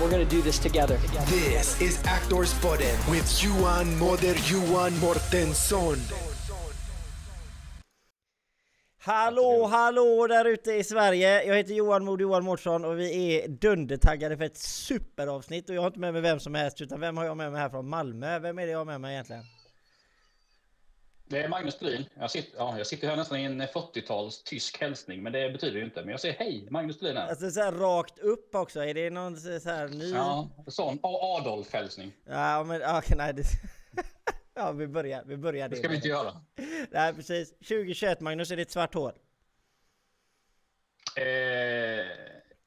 We're going to do this together. This is Actors Podden with Johan Moder Johan Mortensson. Hallå, hallå där ute i Sverige! Jag heter Johan Mod Johan Mårtsson och vi är dundertaggade för ett superavsnitt och jag har inte med mig vem som helst utan vem har jag med mig här från Malmö? Vem är det jag har med mig egentligen? Det är Magnus Thulin. Jag sitter, ja, jag sitter här nästan i en 40-tals tysk hälsning, men det betyder ju inte. Men jag säger hej, Magnus Thulin här. Alltså så här rakt upp också, är det någon så här ny? Ja, sån Adolf-hälsning. Ja, men okej, nej. Det... ja, vi börjar, vi börjar det. Det ska vi inte göra. Nej, precis. 2021 Magnus, är det ett svart hår? Eh,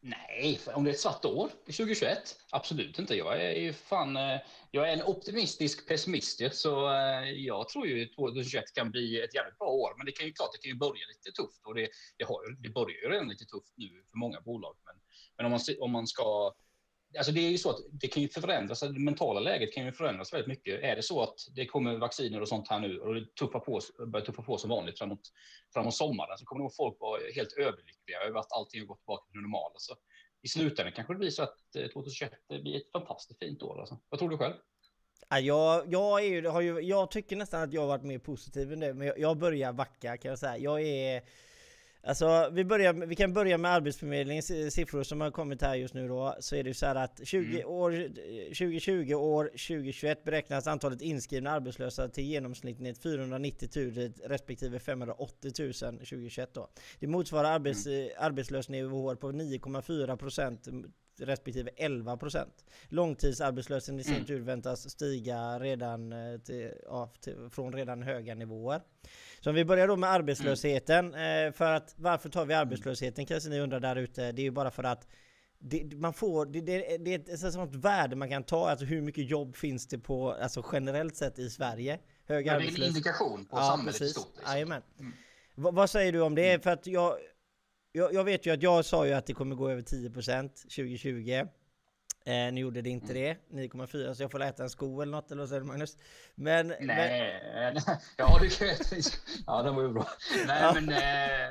nej, om det är ett svart år 2021? Absolut inte. Jag är ju fan, eh, jag är en optimistisk pessimist, så eh, jag tror ju 2021 kan bli ett jävligt bra år. Men det kan ju klart, det kan ju börja lite tufft och det, det, har, det börjar ju redan lite tufft nu för många bolag. Men, men om, man, om man ska Alltså det är ju så att det kan ju förändras, alltså, det mentala läget kan ju förändras väldigt mycket. Är det så att det kommer vacciner och sånt här nu och det tuffar på, börjar tuffa på som vanligt framåt, framåt sommaren så kommer nog folk vara helt överlyckliga över att allting har gått tillbaka till det normala. Så alltså, I slutändan kanske det blir så att eh, 2021 blir ett fantastiskt fint år. Alltså. Vad tror du själv? Jag, jag, är ju, har ju, jag tycker nästan att jag har varit mer positiv än det, men jag, jag börjar backa kan jag säga. Jag är Alltså vi, börjar, vi kan börja med Arbetsförmedlingens siffror som har kommit här just nu då. Så är det ju så här att 20 mm. år, 2020 år 2021 beräknas antalet inskrivna arbetslösa till genomsnittligt 490 000 respektive 580 000 2021 då. Det motsvarar arbets, mm. arbetslösnivåer på 9,4 procent respektive 11 procent. Långtidsarbetslösheten i sin mm. tur väntas stiga redan eh, till, ja, till, från redan höga nivåer. Så om vi börjar då med arbetslösheten. Mm. För att varför tar vi arbetslösheten kanske ni undrar där ute. Det är ju bara för att det, man får, det, det, det är ett sånt värde man kan ta, alltså hur mycket jobb finns det på, alltså generellt sett i Sverige? Hög ja, det är en indikation på ja, samhället precis. stort. Liksom. Mm. vad säger du om det? Mm. För att jag, jag, jag, vet ju att jag sa ju att det kommer gå över 10% 2020. Eh, nu gjorde det inte det, 9,4 så jag får äta en sko eller något eller vad säger du Magnus? Men, nej, men... ja du kan Ja den var ju bra. Nej ja. men, eh,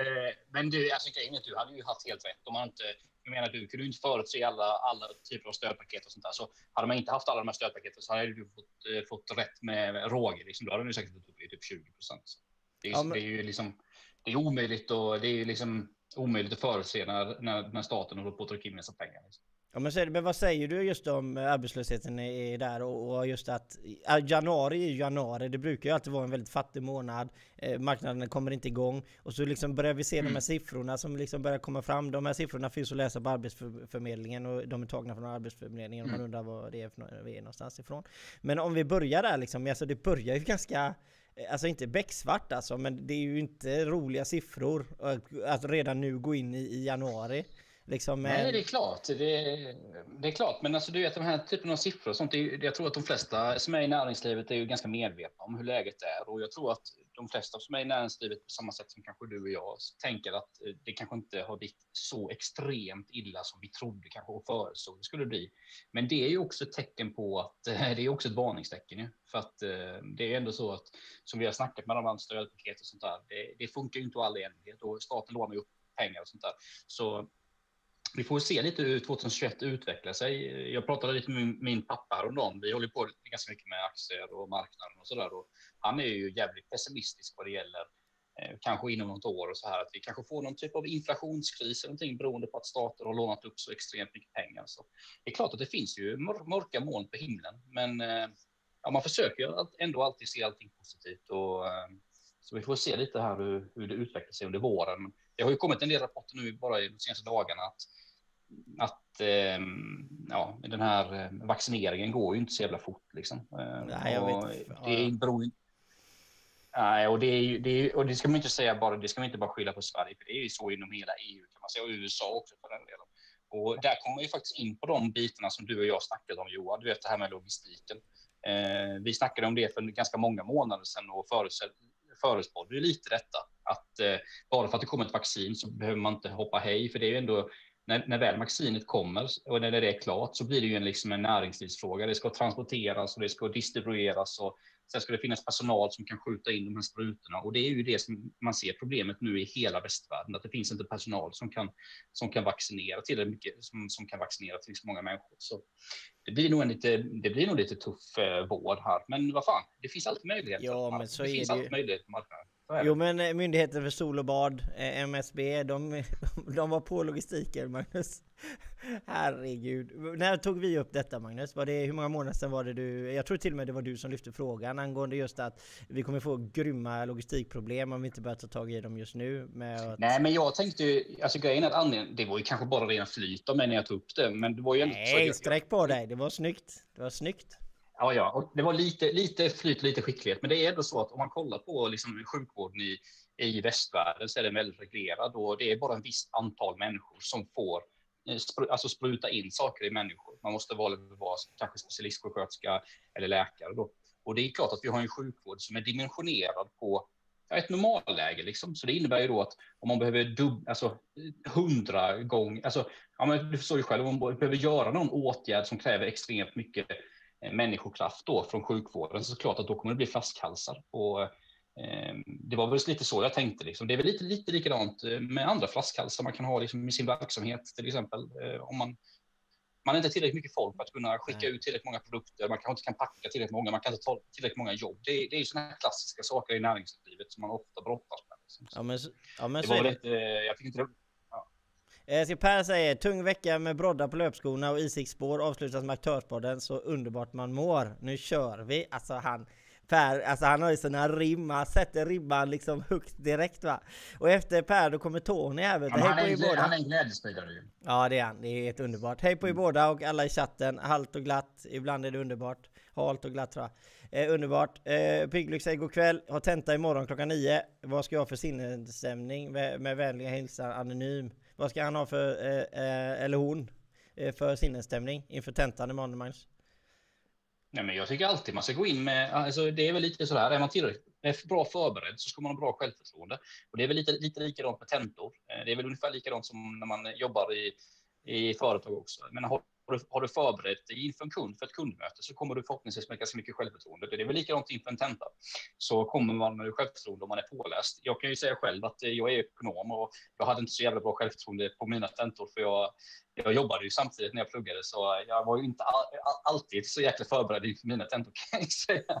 eh, men du, alltså grejen är att du hade ju haft helt rätt om man inte jag menar, du kunde ju inte förutse alla, alla typer av stödpaket och sånt där. Så hade man inte haft alla de här stödpaketen så hade du fått, eh, fått rätt med råge. Liksom. Då hade du säkert fått upp i typ 20 procent. Det, ja, men... det är ju liksom det är omöjligt och det är liksom omöjligt att förutse när, när, när staten håller på att trycka in massa pengar. Liksom. Ja, men, men vad säger du just om arbetslösheten är där och, och just att januari är januari, det brukar ju alltid vara en väldigt fattig månad. Eh, marknaden kommer inte igång och så liksom börjar vi se mm. de här mm. siffrorna som liksom börjar komma fram. De här siffrorna finns att läsa på Arbetsförmedlingen och de är tagna från Arbetsförmedlingen mm. man undrar var det är, vi är någonstans ifrån. Men om vi börjar där liksom, alltså det börjar ju ganska Alltså inte becksvart alltså, men det är ju inte roliga siffror att redan nu gå in i, i januari. Liksom, Nej, det är klart. Det, det, är klart, men alltså, du vet, de här typen av siffror och sånt, är, jag tror att de flesta som är i näringslivet är ju ganska medvetna om hur läget är och jag tror att de flesta som är i näringslivet på samma sätt som kanske du och jag tänker att det kanske inte har blivit så extremt illa som vi trodde kanske och förutsåg det skulle bli. Men det är ju också ett tecken på att det är också ett varningstecken ju. för att eh, det är ändå så att som vi har snackat med de andra stödpaket och sånt där. Det, det funkar ju inte all enighet och staten lånar ju upp pengar och sånt där. Så vi får se lite hur 2021 utvecklar sig. Jag pratade lite med min, pappa häromdagen. Vi håller på ganska mycket med aktier och marknaden och så där. Och han är ju jävligt pessimistisk vad det gäller eh, kanske inom något år och så här att vi kanske får någon typ av inflationskris eller någonting beroende på att stater har lånat upp så extremt mycket pengar. Så det är klart att det finns ju mörka moln på himlen, men eh, ja, man försöker ändå alltid se allting positivt och eh, så vi får se lite här hur, hur det utvecklar sig under våren. Det har ju kommit en del rapporter nu bara de senaste dagarna att att eh, ja, den här eh, vaccineringen går ju inte så jävla fort liksom. Eh, Nej, jag vet. Det beror ju Nej, och det, är, det är, och det ska man inte säga bara, det ska man inte bara skylla på Sverige, för det är ju så inom hela EU kan man säga, och USA också för den delen. Och där kommer ju faktiskt in på de bitarna som du och jag snackat om Johan, du vet det här med logistiken. Eh, vi snackade om det för ganska många månader sedan och förutspådde lite detta. Att eh, bara för att det kommer ett vaccin så behöver man inte hoppa hej, för det är ju ändå när, när väl vaccinet kommer och när det är klart så blir det ju en, liksom en näringslivsfråga. Det ska transporteras och det ska distribueras och sen ska det finnas personal som kan skjuta in de här sprutorna och det är ju det som man ser problemet nu i hela västvärlden, att det finns inte personal som kan som kan vaccinera tillräckligt mycket som, som kan vaccinera till så många människor. Så det blir nog en lite. Det blir nog lite tuff eh, vård här, men vad fan, det finns alltid möjligheter. Ja, men så det är finns det alltid möjligheter på marknaden. Jo men eh, Myndigheten för sol och bad, eh, MSB, de, de var på logistiken Magnus. Herregud. När tog vi upp detta Magnus? Var det, hur många månader sedan var det du? Jag tror till och med det var du som lyfte frågan angående just att vi kommer få grymma logistikproblem om vi inte börjar ta tag i dem just nu. Med att... Nej men jag tänkte ju, alltså grejen är att anledningen, det var ju kanske bara rena flyt av mig när jag tog upp det. Men det var ju Nej, sträck på dig. Det var snyggt. Det var snyggt. Ja, ja, och det var lite, lite flyt, lite skicklighet. Men det är ändå så att om man kollar på liksom sjukvården i, i västvärlden så är den väldigt reglerad och det är bara en visst antal människor som får eh, alltså spruta in saker i människor. Man måste vara, vara kanske specialistsjuksköterska eller läkare då. Och det är klart att vi har en sjukvård som är dimensionerad på ett normalläge liksom. Så det innebär ju då att om man behöver dubb, alltså hundra gånger, alltså ja, men du förstår ju själv, om man behöver göra någon åtgärd som kräver extremt mycket människokraft då från sjukvården så klart att då kommer det bli flaskhalsar. Och, eh, det var väl lite så jag tänkte. Liksom. Det är väl lite, lite likadant eh, med andra flaskhalsar man kan ha liksom, i sin verksamhet till exempel. Eh, om man, man är inte tillräckligt mycket folk för att kunna skicka Nej. ut tillräckligt många produkter. Man kanske inte kan packa tillräckligt många. Man kan inte ta tillräckligt många jobb. Det, det är ju sådana här klassiska saker i näringslivet som man ofta brottas med. Liksom. Ja, men, ja, men det var lite, jag fick inte Eh, så Per säger tung vecka med broddar på löpskorna och isikspår avslutas med aktörspodden så underbart man mår. Nu kör vi! Alltså han Per, alltså han har ju såna rim, han sätter ribban liksom högt direkt va. Och efter Per då kommer Tony här vet du. Han, är, båda. han är en glädjespridare ju. Ja det är han, det är helt underbart. Hej på er båda och alla i chatten. Halt och glatt, ibland är det underbart. Halt och glatt tror jag. Eh, underbart. Eh, Pigglux säger god kväll, har tenta imorgon klockan nio. Vad ska jag ha för sinnesstämning? Med, med vänliga hälsar Anonym. Vad ska han ha för, eh, eh eller hon, eh, för sinnesstämning inför tentan imorgon Magnus? Nej, men jag tycker alltid man ska gå in med, alltså det är väl lite sådär, är man tillräckligt bra förberedd så ska man ha bra självförtroende. Och det är väl lite, lite likadant med tentor. Eh, det är väl ungefär likadant som när man jobbar i, i företag också. Men har du, har du förberett dig inför en kund för ett kundmöte så kommer du förhoppningsvis med ganska mycket självförtroende. Det är väl likadant inför en tenta. Så kommer man med självförtroende om man är påläst. Jag kan ju säga själv att eh, jag är ekonom och jag hade inte så jävla bra självförtroende på mina tentor för jag, jag jobbade ju samtidigt när jag pluggade så jag var ju inte all, alltid så jäkla förberedd inför mina tentor kan jag säga.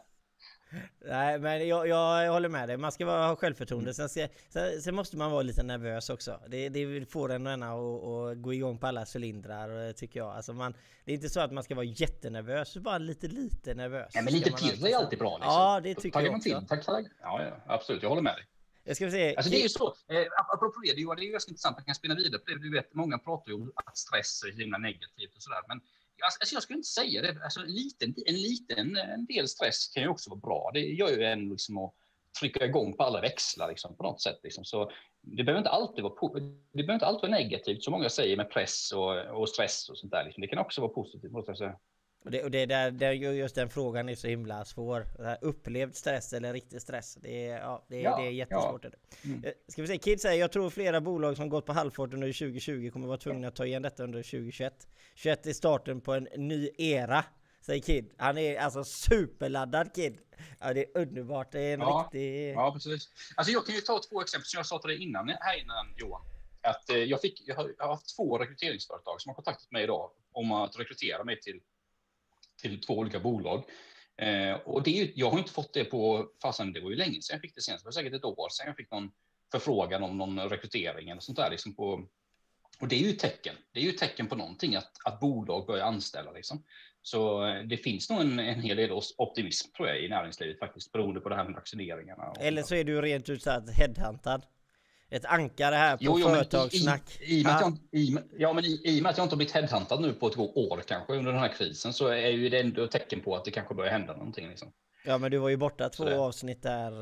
Nej men jag, jag, håller med dig, man ska vara, ha självförtroende. Sen, ska, sen, sen, måste man vara lite nervös också. Det, det får en och att gå igång på alla cylindrar tycker jag. Alltså man, det är inte så att man ska vara jättenervös, bara lite lite nervös. Nej men lite pirr är alltid bra. Liksom. Ja det tycker jag också. Till. Tack, tack. Ja, ja, absolut, jag håller med dig. Jag ska se. Alltså det är ju så, eh, apropå det, det är ju ganska intressant, man kan spinna vidare på det. Du vet, många pratar ju om att stress är himla negativt och sådär. Men Alltså, jag skulle inte säga det. Alltså, en, liten, en liten en del stress kan ju också vara bra. Det gör ju en liksom att trycka igång på alla växlar liksom, på något sätt. Liksom. Så det behöver inte alltid vara, det behöver inte alltid vara negativt, som många säger, med press och, och stress och sånt där. Liksom. Det kan också vara positivt, måste jag säga. Och det, och det där, där just den frågan är så himla svår. Upplevd stress eller riktig stress. Det är, ja, det, ja, det är jättesvårt. Ja. Mm. Eh, ska vi se, Kid säger jag tror flera bolag som gått på halvfart under 2020 kommer vara tvungna att ta igen detta under 2021. 21 är starten på en ny era. Säger Kid. Han är alltså superladdad Kid. Ja det är underbart. Det är en ja, riktig... Ja precis. Alltså jag kan ju ta två exempel som jag sa till dig innan här innan Johan. Att eh, jag, fick, jag har, jag har haft två rekryteringsföretag som har kontaktat mig idag om att rekrytera mig till till två olika bolag. Eh, och det är, jag har inte fått det på, fasen det var ju länge sedan jag fick det senast, det var säkert ett år sedan jag fick någon förfrågan om någon rekrytering eller sånt där. Liksom på, och det är ju ett tecken, det är ju ett tecken på någonting att, att bolag börjar anställa. Liksom. Så eh, det finns nog en, en hel del optimism tror jag i näringslivet faktiskt beroende på det här med vaccineringarna. Eller så är du rent ut sagt headhuntad ett ankare här på jo, jo, företagssnack. I, i, i, med jag, i, ja, men i, i och med att jag inte har blivit headhuntad nu på ett år kanske under den här krisen så är ju det ändå tecken på att det kanske börjar hända någonting. Liksom. Ja men du var ju borta två så avsnitt där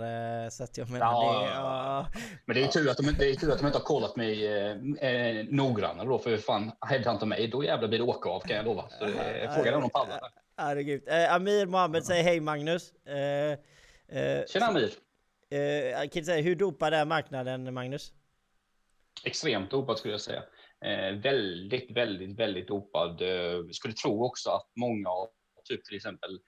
eh, så att jag menar ja, det. Ja. Men det är ju tur att de, det är tur att de inte har kollat mig eh, eh noggrannare då för fan headhuntar mig då jävlar blir det åka av kan jag lova. Så, eh, frågan är om de pallar. Herregud. Eh, Amir Mohammed säger hej Magnus. Eh, eh, Tjena Amir. Eh, kan säga, hur dopad är marknaden Magnus? Extremt dopad skulle jag säga. Eh, väldigt, väldigt, väldigt dopad. Eh, skulle tro också att många av typ till exempel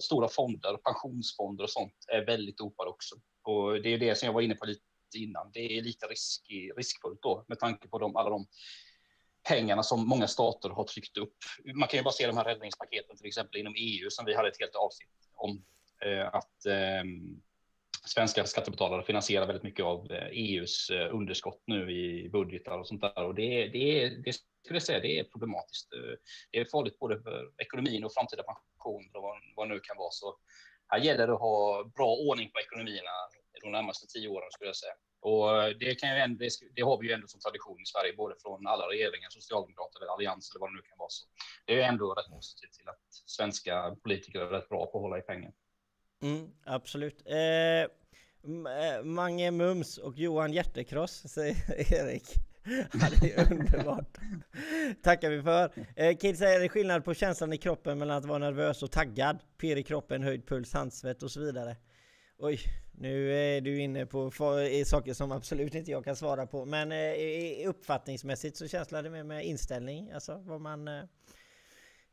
stora fonder, pensionsfonder och sånt är väldigt dopade också. Och det är det som jag var inne på lite innan. Det är lite riskig, riskfullt då med tanke på de, alla de pengarna som många stater har tryckt upp. Man kan ju bara se de här räddningspaketen till exempel inom EU som vi hade ett helt avsnitt om. Eh, att eh, svenska skattebetalare finansierar väldigt mycket av eh, e EUs eh, underskott nu i budgetar och sånt där. Och det, det, det skulle jag säga, det är problematiskt. Eh, det är farligt både för ekonomin och framtida pensioner och vad, vad nu kan vara. Så här gäller det att ha bra ordning på ekonomierna de närmaste tio åren skulle jag säga. Och det, kan ju ändå, det har vi ju ändå som tradition i Sverige, både från alla regeringar, socialdemokrater eller allianser eller vad det nu kan vara. Så det är ändå rätt positivt till att svenska politiker är rätt bra på att hålla i pengar. Mm, absolut. Eh, eh, Mange Mums och Johan Hjärtekross, säger Erik. Ja, det är underbart. Tackar vi för. Eh, Kid säger, det är skillnad på känslan i kroppen mellan att vara nervös och taggad? Pirr i kroppen, höjd puls, handsvett och så vidare. Oj, nu är du inne på saker som absolut inte jag kan svara på. Men eh, uppfattningsmässigt så känslar det mer med inställning. Alltså vad man... Eh,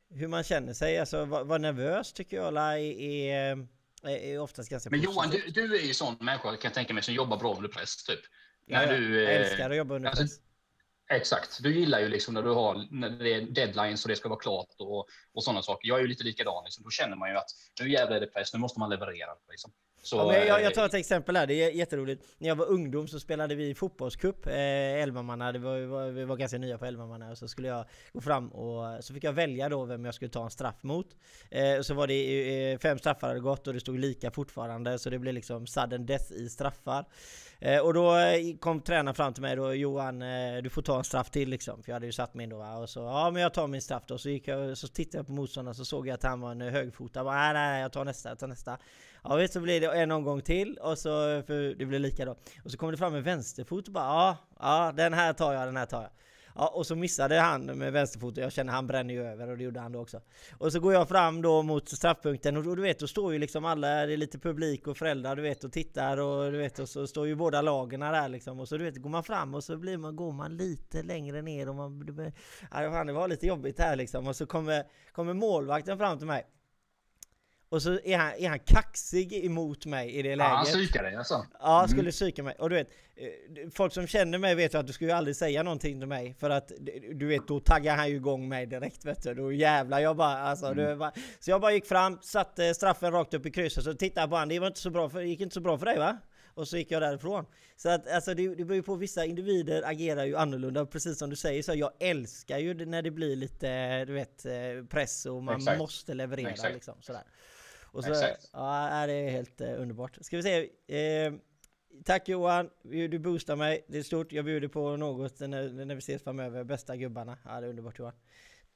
hur man känner sig. Alltså vara nervös tycker jag är, är, är oftast ganska Men Johan, du, du är ju sån människa kan jag tänka mig som jobbar bra under press typ. Ja, när du, jag älskar att jobba under alltså, press. Exakt. Du gillar ju liksom när du har när det är deadlines och det ska vara klart och, och sådana saker. Jag är ju lite likadan. Liksom. Då känner man ju att nu jävlar är det press, nu måste man leverera. Liksom. Så, ja, jag, jag, tar ett exempel här, det är jätteroligt. När jag var ungdom så spelade vi fotbollscup, eh, 11 manna, det var, var, vi var ganska nya på 11 manna, och så skulle jag gå fram och så fick jag välja då vem jag skulle ta en straff mot. Eh, och så var det eh, fem straffar hade gått och det stod lika fortfarande, så det blev liksom sudden death i straffar. Eh, och då eh, kom tränaren fram till mig då, Johan eh, du får ta en straff till liksom. För jag hade ju satt min då och så, ja men jag tar min straff då. Så gick jag, så tittade jag på motståndaren så såg jag att han var en högfotad. Nej nej, jag tar nästa, jag tar nästa. Ja visst så blir det en omgång till och så, för det blir lika då. Och så kommer det fram en vänsterfot och bara ja, ja den här tar jag, den här tar jag. Ja, och så missade han med vänsterfoten. Jag känner han bränner ju över och det gjorde han då också. Och så går jag fram då mot straffpunkten och du vet, då står ju liksom alla, det är lite publik och föräldrar du vet och tittar och du vet och så står ju båda lagen där liksom och så du vet går man fram och så blir man, går man lite längre ner och man, det, ja, det var lite jobbigt här liksom och så kommer, kommer målvakten fram till mig och så är han, är han kaxig emot mig i det läget. Ja, han psykar dig alltså? Ja, mm. skulle psyka mig. Och du vet, eh, folk som känner mig vet ju att du skulle aldrig säga någonting till mig. För att du vet, då taggar han ju igång mig direkt vet du. Då jävlar jag bara, alltså. Mm. Bara, så jag bara gick fram, satte straffen rakt upp i krysset, så tittade jag på honom. Det var inte så bra för, gick inte så bra för dig va? Och så gick jag därifrån. Så att alltså det, det beror ju på, vissa individer agerar ju annorlunda, precis som du säger. Så jag älskar ju när det blir lite, du vet, eh, press och man Exakt. måste leverera Exakt. liksom sådär. Och så, Exakt. Ja, det är helt eh, underbart. Ska vi se. Eh, tack Johan, du boostar mig. Det är stort. Jag bjuder på något när, när vi ses framöver. Bästa gubbarna. Ja, det är underbart Johan.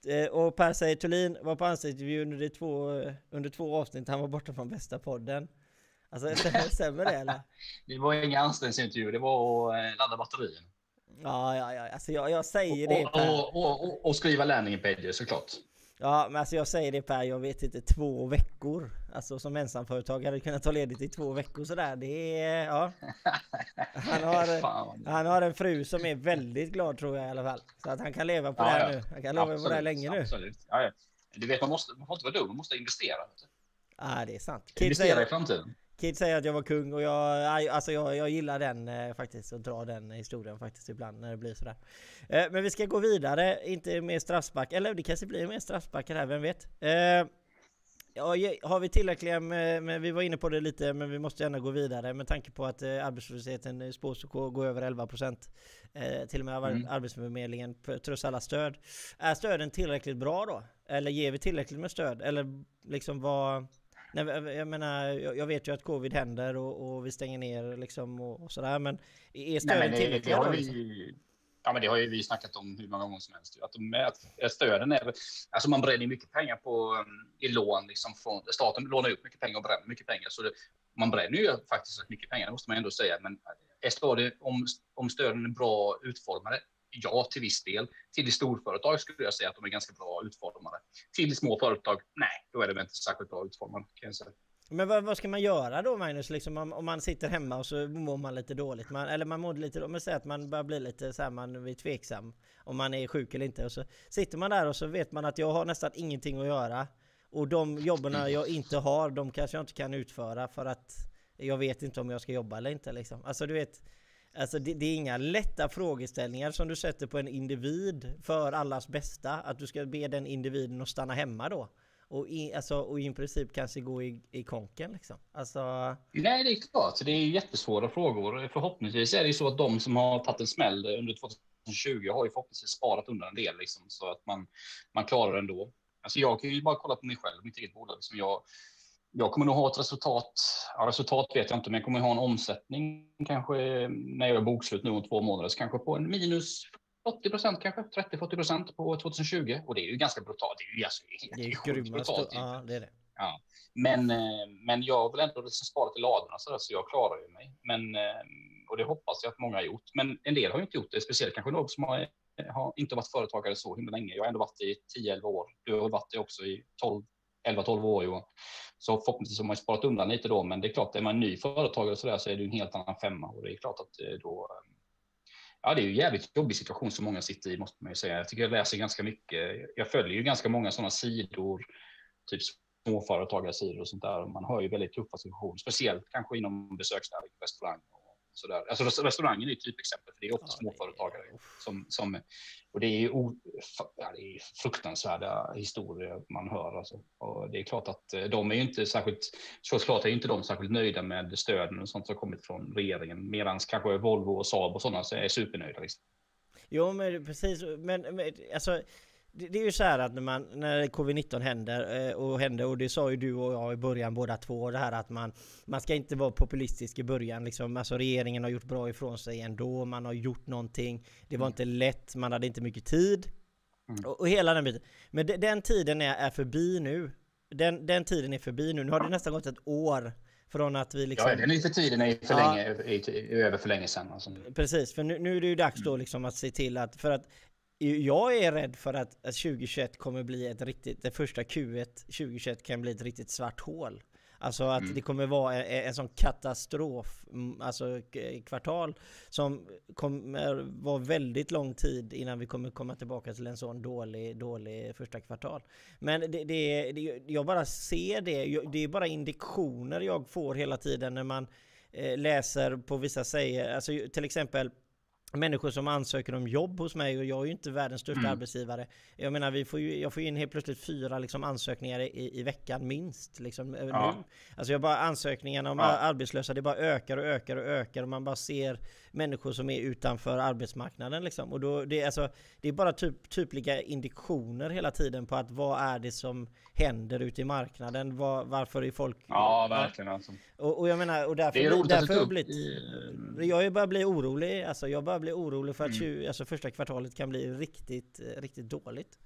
Eh, och Per säger Thulin var på ansiktsintervju under, två, under två avsnitt. Han var borta från bästa podden. Alltså stämmer det eller? det var inga anställningsintervju, det var att eh, ladda batterien. Ja, ja, ja. Alltså jag, jag säger och, det. Och, och, och, och skriva landing pages såklart. Ja, men alltså jag säger det Per, jag vet inte, två veckor. Alltså som ensamföretagare hade kunnat ta ledigt i två veckor sådär. Det är, ja. Han har, han har en fru som är väldigt glad tror jag i alla fall. Så att han kan leva på ja, det här ja. nu. Han kan leva absolut, på det här länge nu. Absolut. Ja, ja. Du vet, man måste, man får inte vara dum, man måste investera. Ja, det är sant. investera i framtiden. Kid säger att jag var kung och jag, alltså jag, jag gillar den eh, faktiskt, att dra den historien faktiskt ibland när det blir sådär. Eh, men vi ska gå vidare, inte mer straffspark, eller det kanske blir mer straffsparkar här, vem vet? Eh, ja, har vi tillräckliga med, med, vi var inne på det lite, men vi måste gärna gå vidare med tanke på att eh, arbetslösheten spås att gå över 11% eh, Till och med mm. Arbetsförmedlingen trots alla stöd. Är stöden tillräckligt bra då? Eller ger vi tillräckligt med stöd? Eller liksom vad Nej, jag menar, jag vet ju att covid händer och, och vi stänger ner liksom och, och sådär, men är stöden tillräckliga? Det, det vi, ja, men det har ju vi snackat om hur många gånger som helst. Att, de, att stöden är, alltså man bränner mycket pengar på, um, i lån, liksom från, staten lånar ut mycket pengar och bränner mycket pengar. Så det, man bränner ju faktiskt mycket pengar, det måste man ändå säga. Men är det, om, om stöden är bra utformade, Ja, till viss del. Till storföretag skulle jag säga att de är ganska bra utformade. Till små företag, nej, då är de inte särskilt bra utformade kan jag säga. Men vad, vad, ska man göra då Magnus, liksom, om, om, man sitter hemma och så mår man lite dåligt? Man, eller man mår lite, om säger att man börjar bli lite så här, man blir tveksam om man är sjuk eller inte. Och så sitter man där och så vet man att jag har nästan ingenting att göra. Och de jobben jag inte har, de kanske jag inte kan utföra för att jag vet inte om jag ska jobba eller inte liksom. Alltså du vet, alltså det, det är inga lätta frågeställningar som du sätter på en individ för allas bästa. Att du ska be den individen att stanna hemma då och, i, alltså, och i princip kanske gå i, i konken liksom? Alltså... Nej, det är klart. Det är jättesvåra frågor. Förhoppningsvis är det ju så att de som har tagit en smäll under 2020 har ju förhoppningsvis sparat undan en del liksom, så att man, man klarar det ändå. Alltså jag kan ju bara kolla på mig själv, mitt eget bolag. Liksom jag, jag kommer nog ha ett resultat. Ja, resultat vet jag inte, men jag kommer ha en omsättning kanske när jag är bokslut nu om två månader, så kanske på en minus 80 procent kanske, 30-40 procent på 2020. Och det är ju ganska brutalt. Det är ju alltså, det är, grymt Ja, det är det. Ja. Men, eh, men jag vill ändå liksom spara till ladorna så, där, så jag klarar ju mig. Men, eh, och det hoppas jag att många har gjort. Men en del har inte gjort det, speciellt kanske någon som har, har inte varit företagare så himla länge. Jag har ändå varit i 10-11 år. Du har varit det också i 12, 11-12 år Johan. Så förhoppningsvis har man sparat undan lite då, men det är klart, är man ny företagare så, där, så är det en helt annan femma och det är klart att eh, då eh, ja, det är ju en jävligt jobbig situation som många sitter i måste man ju säga. Jag tycker jag läser ganska mycket. Jag följer ju ganska många sådana sidor, typ småföretagarsidor och sånt där. Man har ju väldigt tuffa situationer, speciellt kanske inom besöksnäring, restaurang sådär. Alltså restaurangen är ett typexempel, för det är ofta ja, småföretagare. Som, som, och det är, o, ja, det är fruktansvärda historier man hör. Alltså. Och det är klart att eh, de är inte särskilt, såklart är inte de särskilt nöjda med stöden och sånt som kommit från regeringen, medan kanske Volvo och Saab och sådana är supernöjda. Liksom. Jo, men precis. Men, men alltså det, är ju så här att när, man, när covid-19 händer eh, och händer och det sa ju du och jag i början båda två det här att man man ska inte vara populistisk i början liksom. Alltså regeringen har gjort bra ifrån sig ändå. Man har gjort någonting. Det var mm. inte lätt. Man hade inte mycket tid mm. och, och, hela den biten. Men de, den tiden är, är förbi nu. Den, den tiden är förbi nu. Nu har det nästan gått ett år från att vi liksom... Ja, den är för tiden är för ja. länge, är över för länge sedan. Alltså. Precis, för nu, nu är det ju dags då liksom att se till att, för att jag är rädd för att, 2021 kommer bli ett riktigt, det första Q1 2021 kan bli ett riktigt svart hål. Alltså att mm. det kommer vara en, en sån katastrof, mm, alltså kvartal som kommer vara väldigt lång tid innan vi kommer komma tillbaka till en sån dålig, dålig första kvartal. Men det, det, det jag bara ser det, det är bara indikationer jag får hela tiden när man eh, läser på vissa säger, alltså till exempel människor som ansöker om jobb hos mig och jag är ju inte världens största mm. arbetsgivare. Jag menar, vi får ju, jag får in helt plötsligt fyra liksom, ansökningar i, i veckan minst. Liksom, ja. nu. Alltså jag bara ansökningarna om ja. arbetslösa, det bara ökar och ökar och ökar och man bara ser människor som är utanför arbetsmarknaden liksom. Och då, det, alltså, det är bara typ, typliga indikationer hela tiden på att vad är det som händer ute i marknaden? Var, varför är folk... Ja, verkligen alltså. Och, och jag menar, och därför, blir, därför har blivit... Jag börjar bli orolig, alltså jag börjar bli orolig för att mm. 20, alltså första kvartalet kan bli riktigt, riktigt dåligt.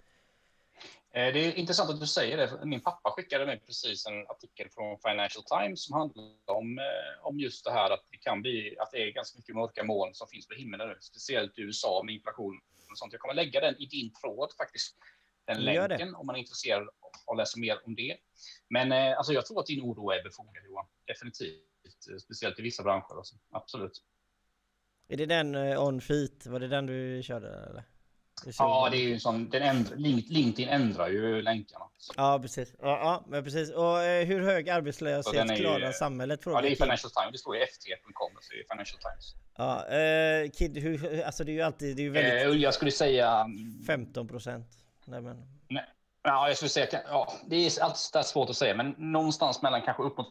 Eh, det är intressant att du säger det. Min pappa skickade mig precis en artikel från Financial Times som handlar om, eh, om just det här att det kan bli att det är ganska mycket mörka moln som finns på himlen nu, speciellt i USA med inflation och sånt. Jag kommer lägga den i din tråd faktiskt, den länken om man är intresserad av att läsa mer om det. Men eh, alltså, jag tror att din oro är befogad Johan, definitivt, speciellt i vissa branscher. Alltså. Absolut. Är det den on feet? Var det den du körde eller? Ja, det är ju som den ändra, LinkedIn ändrar ju länkarna. Så. Ja, precis. Ja, ja, men precis. Och eh, hur hög arbetslöshet klarar ju, samhälet? Ja, det är Financial Times. Det står i ft.com, så det är Financial Times. Ja, eh, Kid, hur, alltså det är ju alltid, det är ju väldigt... Eh, jag skulle säga... 15 procent. Nej, men... Nej. Ja, jag skulle säga, ja, det är alltid svårt att säga, men någonstans mellan kanske upp mot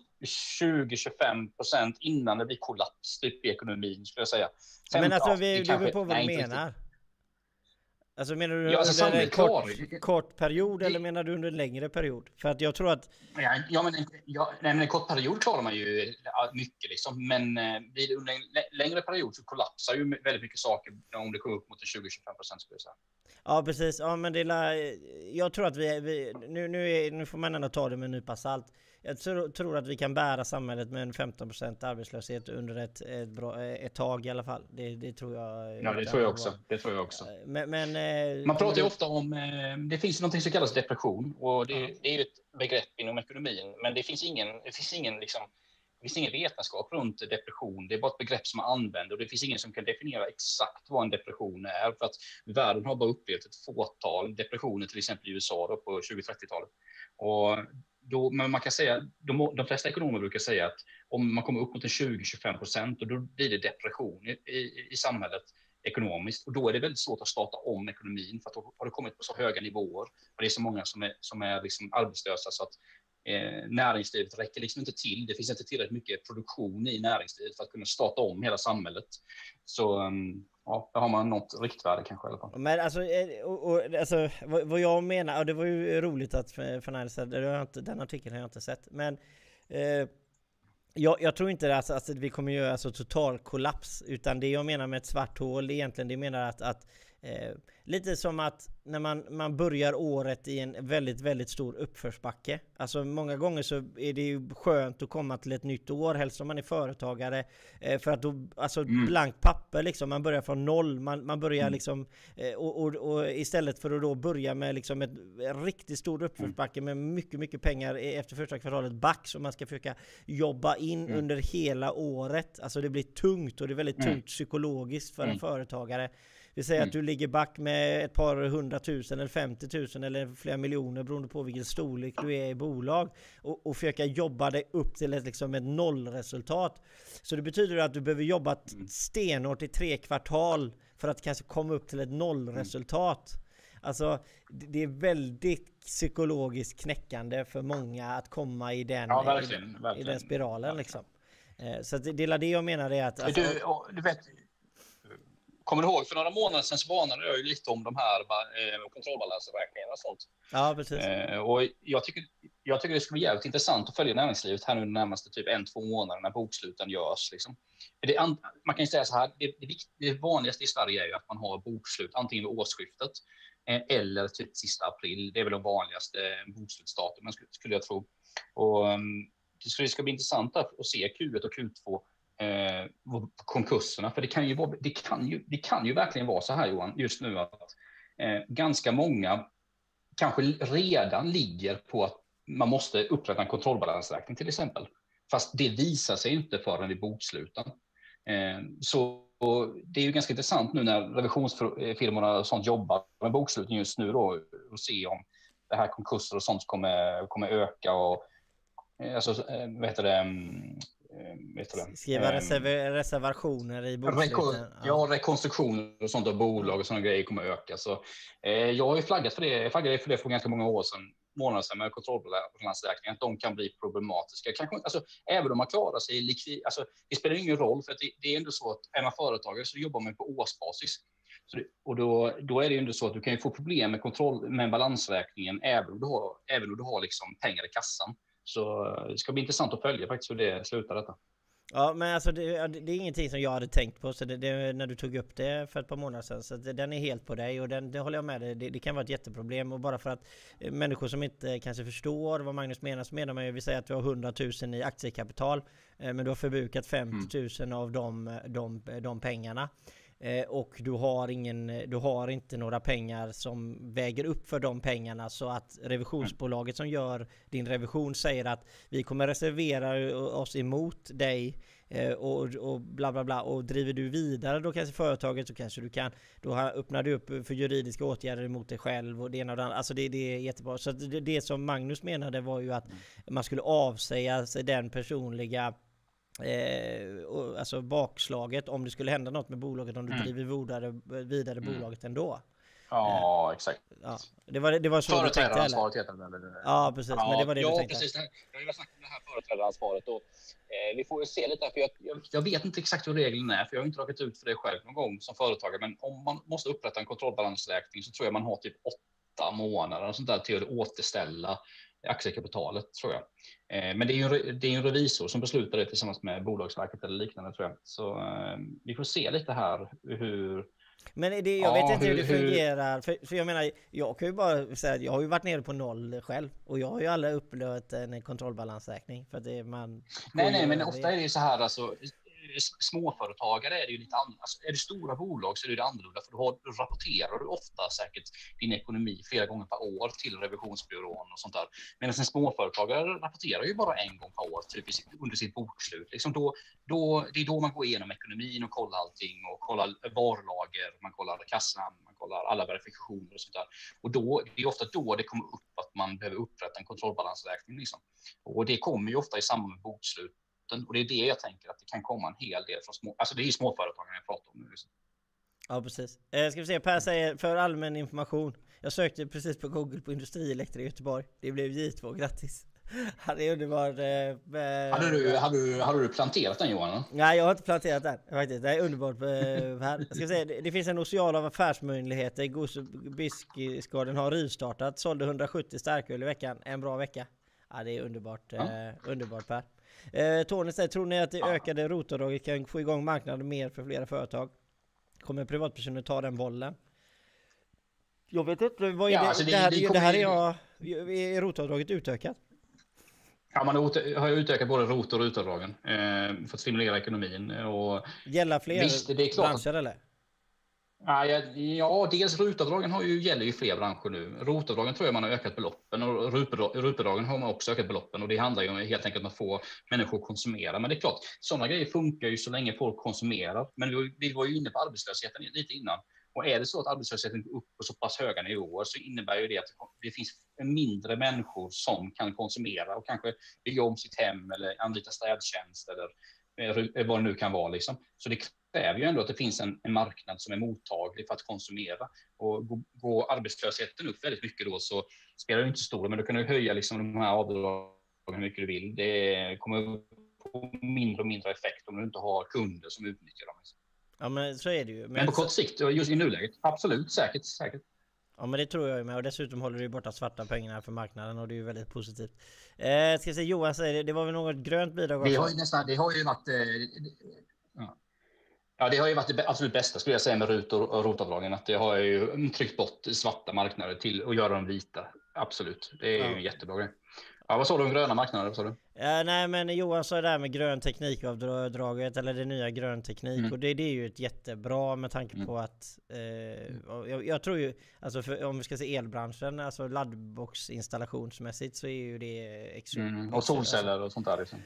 20-25 procent innan det blir kollaps typ, i ekonomin, skulle jag säga. Sen, men alltså, ja, vi, det beror på vad du menar. Riktigt. Alltså menar du ja, alltså, under en kort, kort, period eller menar du under en längre period? För att jag tror att... Ja, men, ja, nej, men en kort period klarar man ju mycket liksom. Men eh, under en längre period så kollapsar ju väldigt mycket saker om det kommer upp mot 20-25 procent skulle jag säga. Ja precis, ja men det är Jag tror att vi, vi nu, nu, är, nu får man ändå ta det med en nypa salt. jag tror, tror att vi kan bära samhället med en 15% arbetslöshet under ett, ett, bra, ett tag i alla fall. Det, det tror jag. Ja, det tror jag också. Det tror jag också. Men, men, Man pratar ju ofta om, det finns något som kallas depression och det, det är ju ett begrepp inom ekonomin, men det finns ingen, det finns ingen liksom, finns ingen vetenskap runt depression. Det är bara ett begrepp som man använder och det finns ingen som kan definiera exakt vad en depression är. För att världen har bara upplevt ett fåtal depressioner, till exempel i USA då, på 20-30-talet. Och då, men man kan säga, de, de flesta ekonomer brukar säga att om man kommer upp mot 20-25 procent, då blir det depression i, i, i samhället ekonomiskt och då är det väldigt svårt att starta om ekonomin för att då har det kommit på så höga nivåer och det är så många som är, som är liksom arbetslösa så att eh, näringslivet räcker liksom inte till. Det finns inte tillräckligt mycket produktion i näringslivet för att kunna starta om hela samhället. Så ehm, ja, där har man något riktvärde kanske i alla fall. Men alltså, eh, och, och, alltså vad, vad, jag menar, och det var ju roligt att eh, Fernandes den artikeln har jag inte sett, men eh, jag, jag, tror inte att, att vi kommer göra alltså total kollaps, utan det jag menar med ett svart hål egentligen, det menar att, att eh, lite som att när man, man börjar året i en väldigt, väldigt stor uppförsbacke. Alltså många gånger så är det ju skönt att komma till ett nytt år, helst om man är företagare. Eh, för att då, alltså mm. blankt papper liksom, man börjar från noll. Man, man börjar mm. liksom, eh, och, och, och, istället för att då börja med liksom ett, en riktigt stor uppförsbacke med mycket, mycket pengar efter första kvartalet back som man ska försöka jobba in mm. under hela året. Alltså det blir tungt och det är väldigt mm. tungt psykologiskt för en mm. företagare. Vi säger mm. att du ligger back med ett par hundratusen eller 50 000 eller flera miljoner beroende på vilken storlek du är i bolag och, och försöka jobba dig upp till ett, liksom ett nollresultat. Så det betyder att du behöver jobba mm. stenhårt i tre kvartal för att kanske komma upp till ett nollresultat. Alltså, det är väldigt psykologiskt knäckande för många att komma i den, ja, verkligen, verkligen. I den spiralen liksom. Eh, så det är det jag menar är att... Alltså, du, du vet, kommer du ihåg för några månader sedan så varnade jag ju lite om de här eh, kontrollbalansräkningarna och sånt. Ja, precis. Eh, och jag tycker, jag tycker det skulle bli jävligt intressant att följa näringslivet här nu de närmaste typ en, två månader när boksluten görs. Liksom. Det, man kan ju säga så här, det, det, det, vanligaste i Sverige är ju att man har bokslut antingen vid årsskiftet eh, eller typ sista april. Det är väl de vanligaste bokslutsdatumen skulle jag tro. Och, um, det ska bli intressant att se Q1 och Q2 eh, konkurserna. För det kan, ju vara, det, kan ju, det kan ju verkligen vara så här Johan, just nu att eh, ganska många kanske redan ligger på att man måste upprätta en kontrollbalansräkning till exempel. Fast det visar sig inte förrän vid boksluten. Eh, så det är ju ganska intressant nu när revisionsfirmorna och sånt jobbar med boksluten just nu då och se om det här konkurser och sånt kommer, kommer öka och eh, alltså, eh, vad heter det, mm, Skriva ehm, reserv reservationer i boksluten. Ja, rekonstruktioner och sånt av bolag och sådana grejer kommer att öka. Så, eh, jag har ju flaggat för det. Jag flaggade för det för ganska många år sedan, månader sedan med kontrollbalansräkningar, att de kan bli problematiska. Kanske, alltså, även om man klarar sig likvid, alltså, det spelar ingen roll, för det, det, är ändå så att är man företagare så jobbar man på årsbasis. Så det, och då, då är det ju ändå så att du kan få problem med kontroll med balansräkningen även om du har, även om du har liksom pengar i kassan. Så eh, det ska bli intressant att följa faktiskt hur det slutar detta. Ja men alltså det, det, är ingenting som jag hade tänkt på så det, det, när du tog upp det för ett par månader sedan. Så den är helt på dig och den, det håller jag med dig. Det, det, kan vara ett jätteproblem och bara för att eh, människor som inte kanske förstår vad Magnus menar så menar man ju, vi säger att du har 100 000 i aktiekapital eh, men du har förbrukat 50 000 mm. av de, de, de pengarna. Eh, och du har, ingen, du har inte några pengar som väger upp för de pengarna så att revisionsbolaget som gör din revision säger att vi kommer reservera oss emot dig eh, och, och bla bla bla och driver du vidare då kanske företaget så kanske du kan då öppnar du upp för juridiska åtgärder mot dig själv och det ena och det andra. Alltså det, det är jättebra. Så det, det som Magnus menade var ju att man skulle avsäga sig den personliga Eh, och, alltså bakslaget om det skulle hända något med bolaget om du mm. driver vidare, vidare mm. bolaget ändå. Ja, eh, exakt. Ja, det var, det var så du tänkte eller? heter det. Ja, precis. Ja, men det var det ja, du tänkte. precis. Jag har snackat om det här företrädaransvaret och eh, vi får ju se lite. För jag, jag, jag, vet inte exakt hur reglerna är, för jag har inte råkat ut för det själv någon gång som företagare. Men om man måste upprätta en kontrollbalansräkning så tror jag man har typ åtta månader och sånt där till att återställa aktiekapitalet tror jag. Eh, men det är ju det är en revisor som beslutar det tillsammans med Bolagsverket eller liknande tror jag. Så eh, vi får se lite här hur Men det, jag Ja, vet inte hur, hur- det hur- fungerar, för, för jag menar, jag kan ju bara säga att jag har ju varit nere på noll själv och jag har ju aldrig upplevt en kontrollbalansräkning för att det, man... Nej, nej, men ofta är det ju så här alltså. Småföretagare är det ju lite annorlunda. Alltså, är det stora bolag så är det annorlunda för då, rapporterar du ofta säkert din ekonomi flera gånger per år till revisionsbyrån och sånt där. Medan en småföretagare rapporterar ju bara en gång per år typ under sitt bokslut. Liksom då, då, det är då man går igenom ekonomin och kollar allting och kollar varulager, man kollar kassan, man kollar alla verifikationer och sånt där. Och då, det är ofta då det kommer upp att man behöver upprätta en kontrollbalansräkning. Liksom. Och det kommer ju ofta i samband med bokslut och det är det jag tänker att det kan komma en hel del från små, alltså det är ju småföretagen jag pratar om nu. Liksom. Ja precis. Eh, ska vi se, Per säger för allmän information. Jag sökte precis på Google på industrielektra i Göteborg. Det blev J2, grattis. Han är underbar. Eh, eh, Hade du, hade, du, hade du planterat den Johan? Nej jag har inte planterat den faktiskt. Det är underbart eh, här. Jag ska säga, det, det finns en ocean av affärsmöjligheter. Gose Biskisgården har rivstartat. Sålde 170 starköl i veckan. En bra vecka. Ja det är underbart. Eh, underbart Per. Eh, Tony säger, tror ni att det ökade rotavdraget kan få igång marknaden mer för flera företag? Kommer privatpersoner ta den bollen? Jag vet inte, vad är Ja, det? alltså det- det, här, det det, här är jag... Är rotavdraget utökat? Ja, man har utökat både ROT och RUT-avdragen eh, för att stimulera ekonomin. Och, Gälla fler Visst, det är klart att- branscher eller? Ja, ja, dels RUT-avdragen har ju, gäller ju fler branscher nu. ROT-avdragen tror jag man har ökat beloppen och RUT-avdragen har man också ökat beloppen och det handlar ju om helt enkelt om att få människor att konsumera. Men det är klart, sådana grejer funkar ju så länge folk konsumerar. Men vi, vi var ju inne på arbetslösheten lite innan. Och är det så att arbetslösheten går upp på så pass höga nivåer så innebär ju det att det finns mindre människor som kan konsumera och kanske bygga om sitt hem eller anlita städtjänst eller vad det nu kan vara. Liksom. Så det kräver ju ändå att det finns en, en marknad som är mottaglig för att konsumera. Och går, går arbetslösheten upp väldigt mycket då så spelar det inte stor roll, men då kan du höja liksom de här avdragen hur mycket du vill. Det kommer få mindre och mindre effekt om du inte har kunder som utnyttjar dem. Liksom. Ja men så är det ju. Men på kort sikt, just i nuläget, absolut, säkert, säkert. Ja men det tror jag ju med och dessutom håller ju borta svarta pengarna för marknaden och det är ju väldigt positivt. Eh, ska säga Johan säger det, det var väl något grönt bidrag också? Det har ju nästan, det har ju varit... Eh, ja. ja, det har ju varit det absolut bästa skulle jag säga med RUT och ROT-avdragen. Att det har ju tryckt bort svarta marknader till att göra dem vita. Absolut, det är Ja. ju en jättebra grej. Ja, vad sa du om gröna marknader? Sa du? Ja, nej men Johan sa det här med grön teknikavdraget eller det nya grön teknik Mm. och det, det är ju ett jättebra med tanke Mm. på att eh, jag, jag tror ju alltså för, om vi ska se elbranschen alltså laddboxinstallationsmässigt så är ju det extremt Mm. Och solceller och sånt där. Liksom.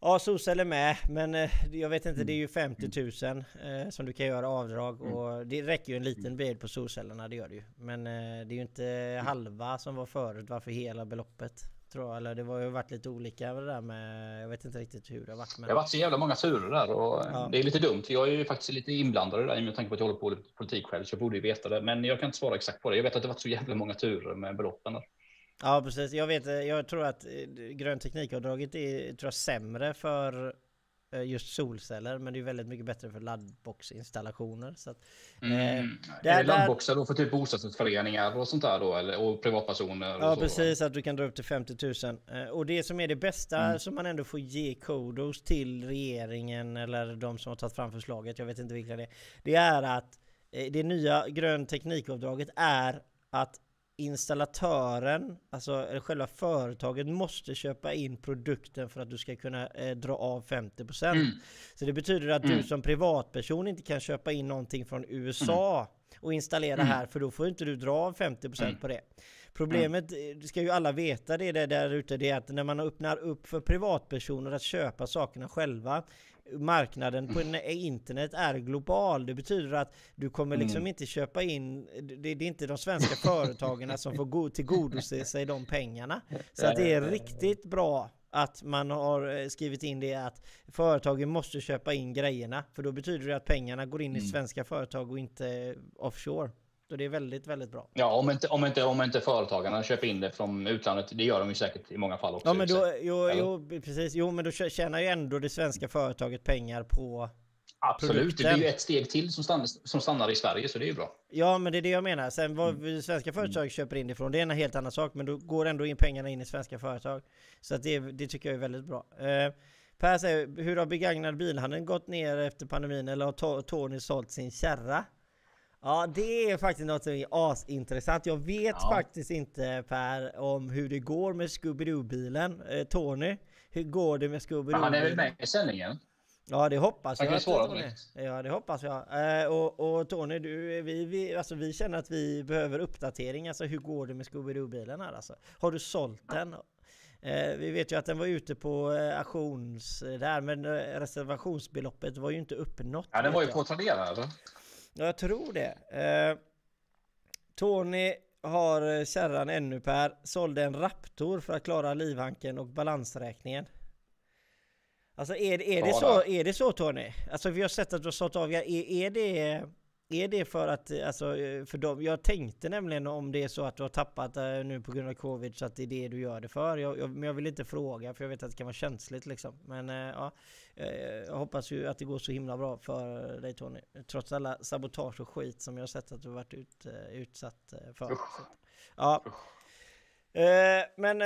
Ja solceller med men eh, jag vet inte det är ju Mm. 50 000 eh, som du kan göra avdrag och det räcker ju en Mm. liten bil på solcellerna det gör det ju. Men eh, det är ju inte halva som var förut varför hela beloppet. Tror jag, eller det var ju varit lite olika det där med Jag vet inte riktigt hur det har varit men... Det har varit så jävla många turer där och Ja. det är lite dumt. Jag är ju faktiskt lite inblandad i det där med tanke på att jag håller på med politik själv så jag borde ju veta det. Men jag kan inte svara exakt på det. Jag vet att det varit så jävla många turer med beloppen där. Ja precis, jag vet, eh, jag tror att eh, grön teknikavdraget är tror jag, sämre för eh, just solceller men det är väldigt mycket bättre för laddboxinstallationer. Så att, eh, Mm. där- är det laddboxar då för typ bostadsrättsföreningar och sånt där då? Eller, och privatpersoner? och Ja så, precis, att du kan dra upp till 50 000. Eh, Och det som är det bästa Mm. som man ändå får ge kodos till regeringen eller de som har tagit fram förslaget, jag vet inte vilka det är. Det är att eh, det nya grön teknikavdraget är att installatören, alltså själva företaget måste köpa in produkten för att du ska kunna eh, dra av 50%. Mm. Så det betyder att du som privatperson inte kan köpa in någonting från USA och installera här för då får inte du dra av 50% på det. Problemet, eh, det ska ju alla veta det där ute, det är att när man öppnar upp för privatpersoner att köpa sakerna själva Marknaden på ne- internet är global. Det betyder att du kommer liksom inte köpa in, det, det är inte de svenska företagen som får go- tillgodose sig de pengarna. Så att det är riktigt bra att man har eh, skrivit in det att företagen måste köpa in grejerna. För då betyder det att pengarna går in i svenska företag och inte offshore. Så det är väldigt, väldigt bra. Ja, om inte, om, inte, om inte företagarna köper in det från utlandet. Det gör de ju säkert i många fall också. Ja men då, jo, jo, precis. Jo men då tjä- tjänar ju ändå det svenska företaget pengar på Absolut, det produkten. blir ju ett steg till som stannar, som stannar i Sverige, så det är ju bra. Ja men det är det jag menar. Sen vad Mm. svenska företag köper in ifrån det är en helt annan sak. Men då går ändå in pengarna in i svenska företag. Så att det, det tycker jag är väldigt bra. Eh, per säger, hur har begagnad bilhandeln gått ner efter pandemin? Eller har To- Tony sålt sin kärra? Ja, det är faktiskt något som är asintressant. Jag vet Ja. faktiskt inte Per om hur det går med Scooby-Doo-bilen. Eh, Tony, hur går det med Men han är väl med i sändningen? Ja, det hoppas jag. direkt. Ja, det hoppas jag. Eh, och, och Tony, du, vi, vi, alltså, vi känner att vi behöver uppdatering. Alltså, hur går det med Scooby-Doo-bilen här alltså? Har du sålt den? Eh, vi vet ju att den var ute på eh, auktions eh, där, men eh, reservationsbeloppet var ju inte uppnått. Ja, den var ju på jag. Tradera eller? Ja, jag tror det. Eh, Tony har eh, kärran ännu Per, sålde en Raptor för att klara livhanken och balansräkningen. Alltså är, är, det, så, är det så Tony? Alltså vi har sett att du har sålt av, är, är det är det för att, alltså för dem, jag tänkte nämligen om det är så att du har tappat eh, nu på grund av covid så att det är det du gör det för. Jag, jag, men jag vill inte fråga för jag vet att det kan vara känsligt liksom. Men eh, ja, eh, jag hoppas ju att det går så himla bra för dig Tony. Trots alla sabotage och skit som jag har sett att du har varit ut, utsatt för. Så Ja. Men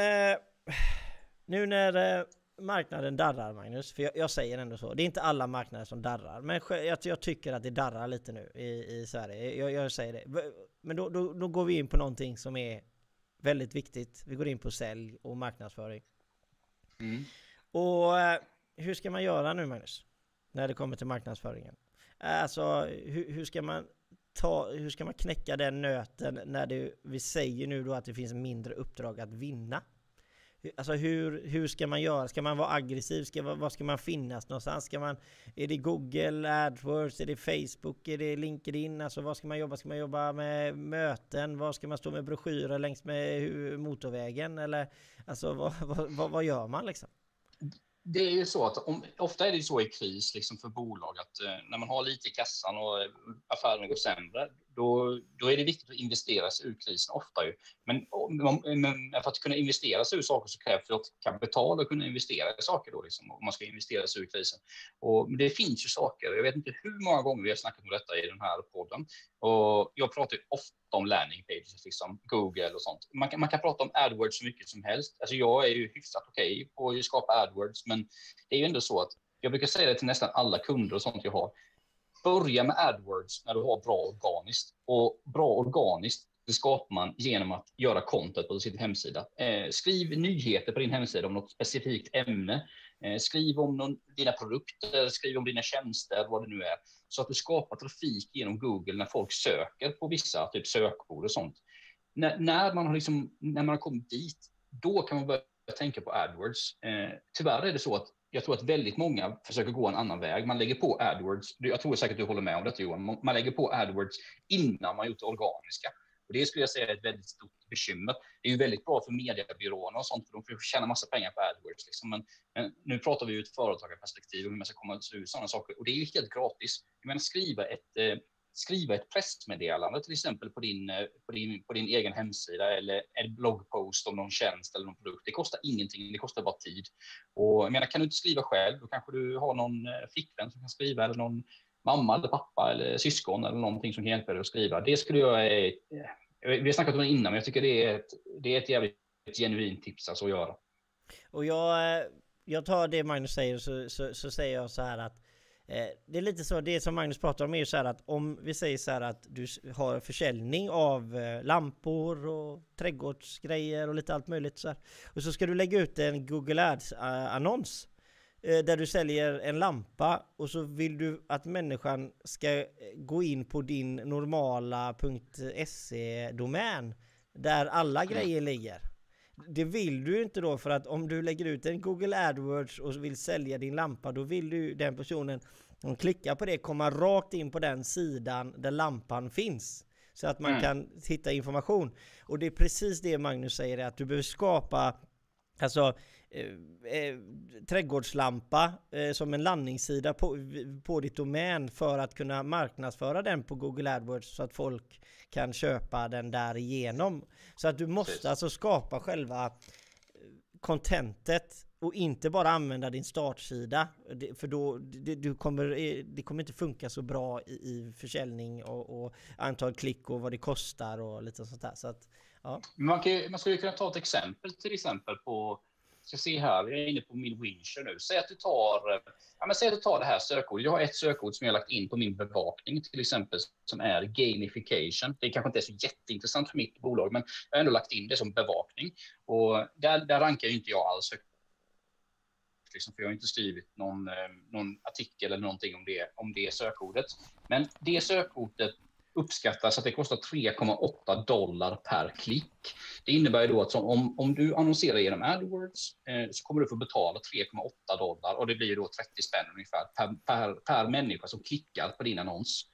nu när marknaden darrar Magnus, för jag, jag säger ändå så. Det är inte alla marknader som darrar, men jag, jag tycker att det darrar lite nu i, i Sverige. Jag, jag säger det. Men då, då, då går vi in på någonting som är väldigt viktigt. Vi går in på sälj och marknadsföring. Mm. Och eh, hur ska man göra nu Magnus? När det kommer till marknadsföringen. Alltså hur, hur ska man ta, hur ska man knäcka den nöten när det, vi säger nu då att det finns mindre uppdrag att vinna? Alltså hur, hur ska man göra? Ska man vara aggressiv? Ska, var ska man finnas någonstans? Ska man, är det Google, AdWords, är det Facebook, är det LinkedIn? Alltså vad ska man jobba? Ska man jobba med möten? Var ska man stå med broschyrer längs med motorvägen? Eller alltså vad, vad, vad, vad gör man liksom? Det är ju så att om, ofta är det så i kris liksom för bolag att eh, när man har lite i kassan och affären går sämre, då, då är det viktigt att investera sig ur krisen ofta ju. Men, men för att kunna investera sig ur saker så krävs det kapital att kunna investera i saker då liksom, om man ska investera sig ur krisen. Och men det finns ju saker, jag vet inte hur många gånger vi har snackat om detta i den här podden. Och jag pratar ju ofta om landing pages, liksom Google och sånt. Man kan, man kan prata om AdWords så mycket som helst. Alltså jag är ju hyfsat okej på att skapa AdWords, men det är ju ändå så att jag brukar säga det till nästan alla kunder och sånt jag har. Börja med AdWords när du har bra organiskt. Och bra organiskt, det skapar man genom att göra content på sin hemsida. Eh, skriv nyheter på din hemsida om något specifikt ämne. Eh, skriv om någon, dina produkter, skriv om dina tjänster, vad det nu är. Så att du skapar trafik genom Google när folk söker på vissa typ sökord och sånt. När, när, man har liksom, när man har kommit dit, då kan man börja tänka på AdWords. Eh, tyvärr är det så att jag tror att väldigt många försöker gå en annan väg. Man lägger på AdWords. Jag tror säkert du håller med om detta Johan. Man lägger på AdWords innan man gjort det organiska. Och det skulle jag säga är ett väldigt stort bekymmer. Det är ju väldigt bra för mediebyråerna och sånt, för de får tjäna massa pengar på AdWords. Liksom. Men, men nu pratar vi ur ett företagarperspektiv hur man ska komma ur sådana saker. Och det är ju helt gratis. Jag menar, skriva ett, eh, skriva ett pressmeddelande till exempel på din, eh, på, din, på din egen hemsida eller en bloggpost om någon tjänst eller någon produkt. Det kostar ingenting, det kostar bara tid. Och jag menar, kan du inte skriva själv, då kanske du har någon eh, flickvän som kan skriva eller någon mamma eller pappa eller syskon eller någonting som kan hjälpa dig att skriva. Det skulle jag... Eh, vi har snackat om det innan, men jag tycker det är ett, det är ett jävligt genuint tips alltså att göra. Och jag, jag tar det Magnus säger så, så, så säger jag så här att det är lite så, det som Magnus pratar om är ju så här att om vi säger så här att du har försäljning av eh, lampor och trädgårdsgrejer och lite allt möjligt så här. Och så ska du lägga ut en Google Ads eh, eh, där du säljer en lampa och så vill du att människan ska eh, gå in på din normala .se-domän där alla grejer ligger. Det vill du inte då för att om du lägger ut en Google AdWords och vill sälja din lampa då vill du den personen som klickar på det komma rakt in på den sidan där lampan finns. Så att man Mm. kan hitta information. Och det är precis det Magnus säger att du behöver skapa Alltså eh, eh, trädgårdslampa eh, som en landningssida på, på ditt domän för att kunna marknadsföra den på Google AdWords så att folk kan köpa den där igenom. Så att du måste Precis. alltså skapa själva eh, contentet och inte bara använda din startsida. För då det, du kommer, eh, det kommer inte funka så bra i, i försäljning och, och antal klick och vad det kostar och lite sånt där. Så att, ja. Man, kan, man skulle kunna ta ett exempel till exempel på ska se här, jag är inne på min winsher nu. Säg att du tar, eh, ja, men säg att du tar det här sökordet. Jag har ett sökord som jag har lagt in på min bevakning till exempel som är gamification. Det kanske inte är så jätteintressant för mitt bolag, men jag har ändå lagt in det som bevakning och där, där rankar ju inte jag alls högt. Liksom, för jag har inte skrivit någon, eh, någon artikel eller någonting om det, om det sökordet. Men det sökordet uppskattas att det kostar 3,8 dollar per klick. Det innebär då att som, om, om du annonserar genom AdWords eh, så kommer du få betala 3,8 dollar och det blir då 30 spänn ungefär per, per, per människa som klickar på din annons.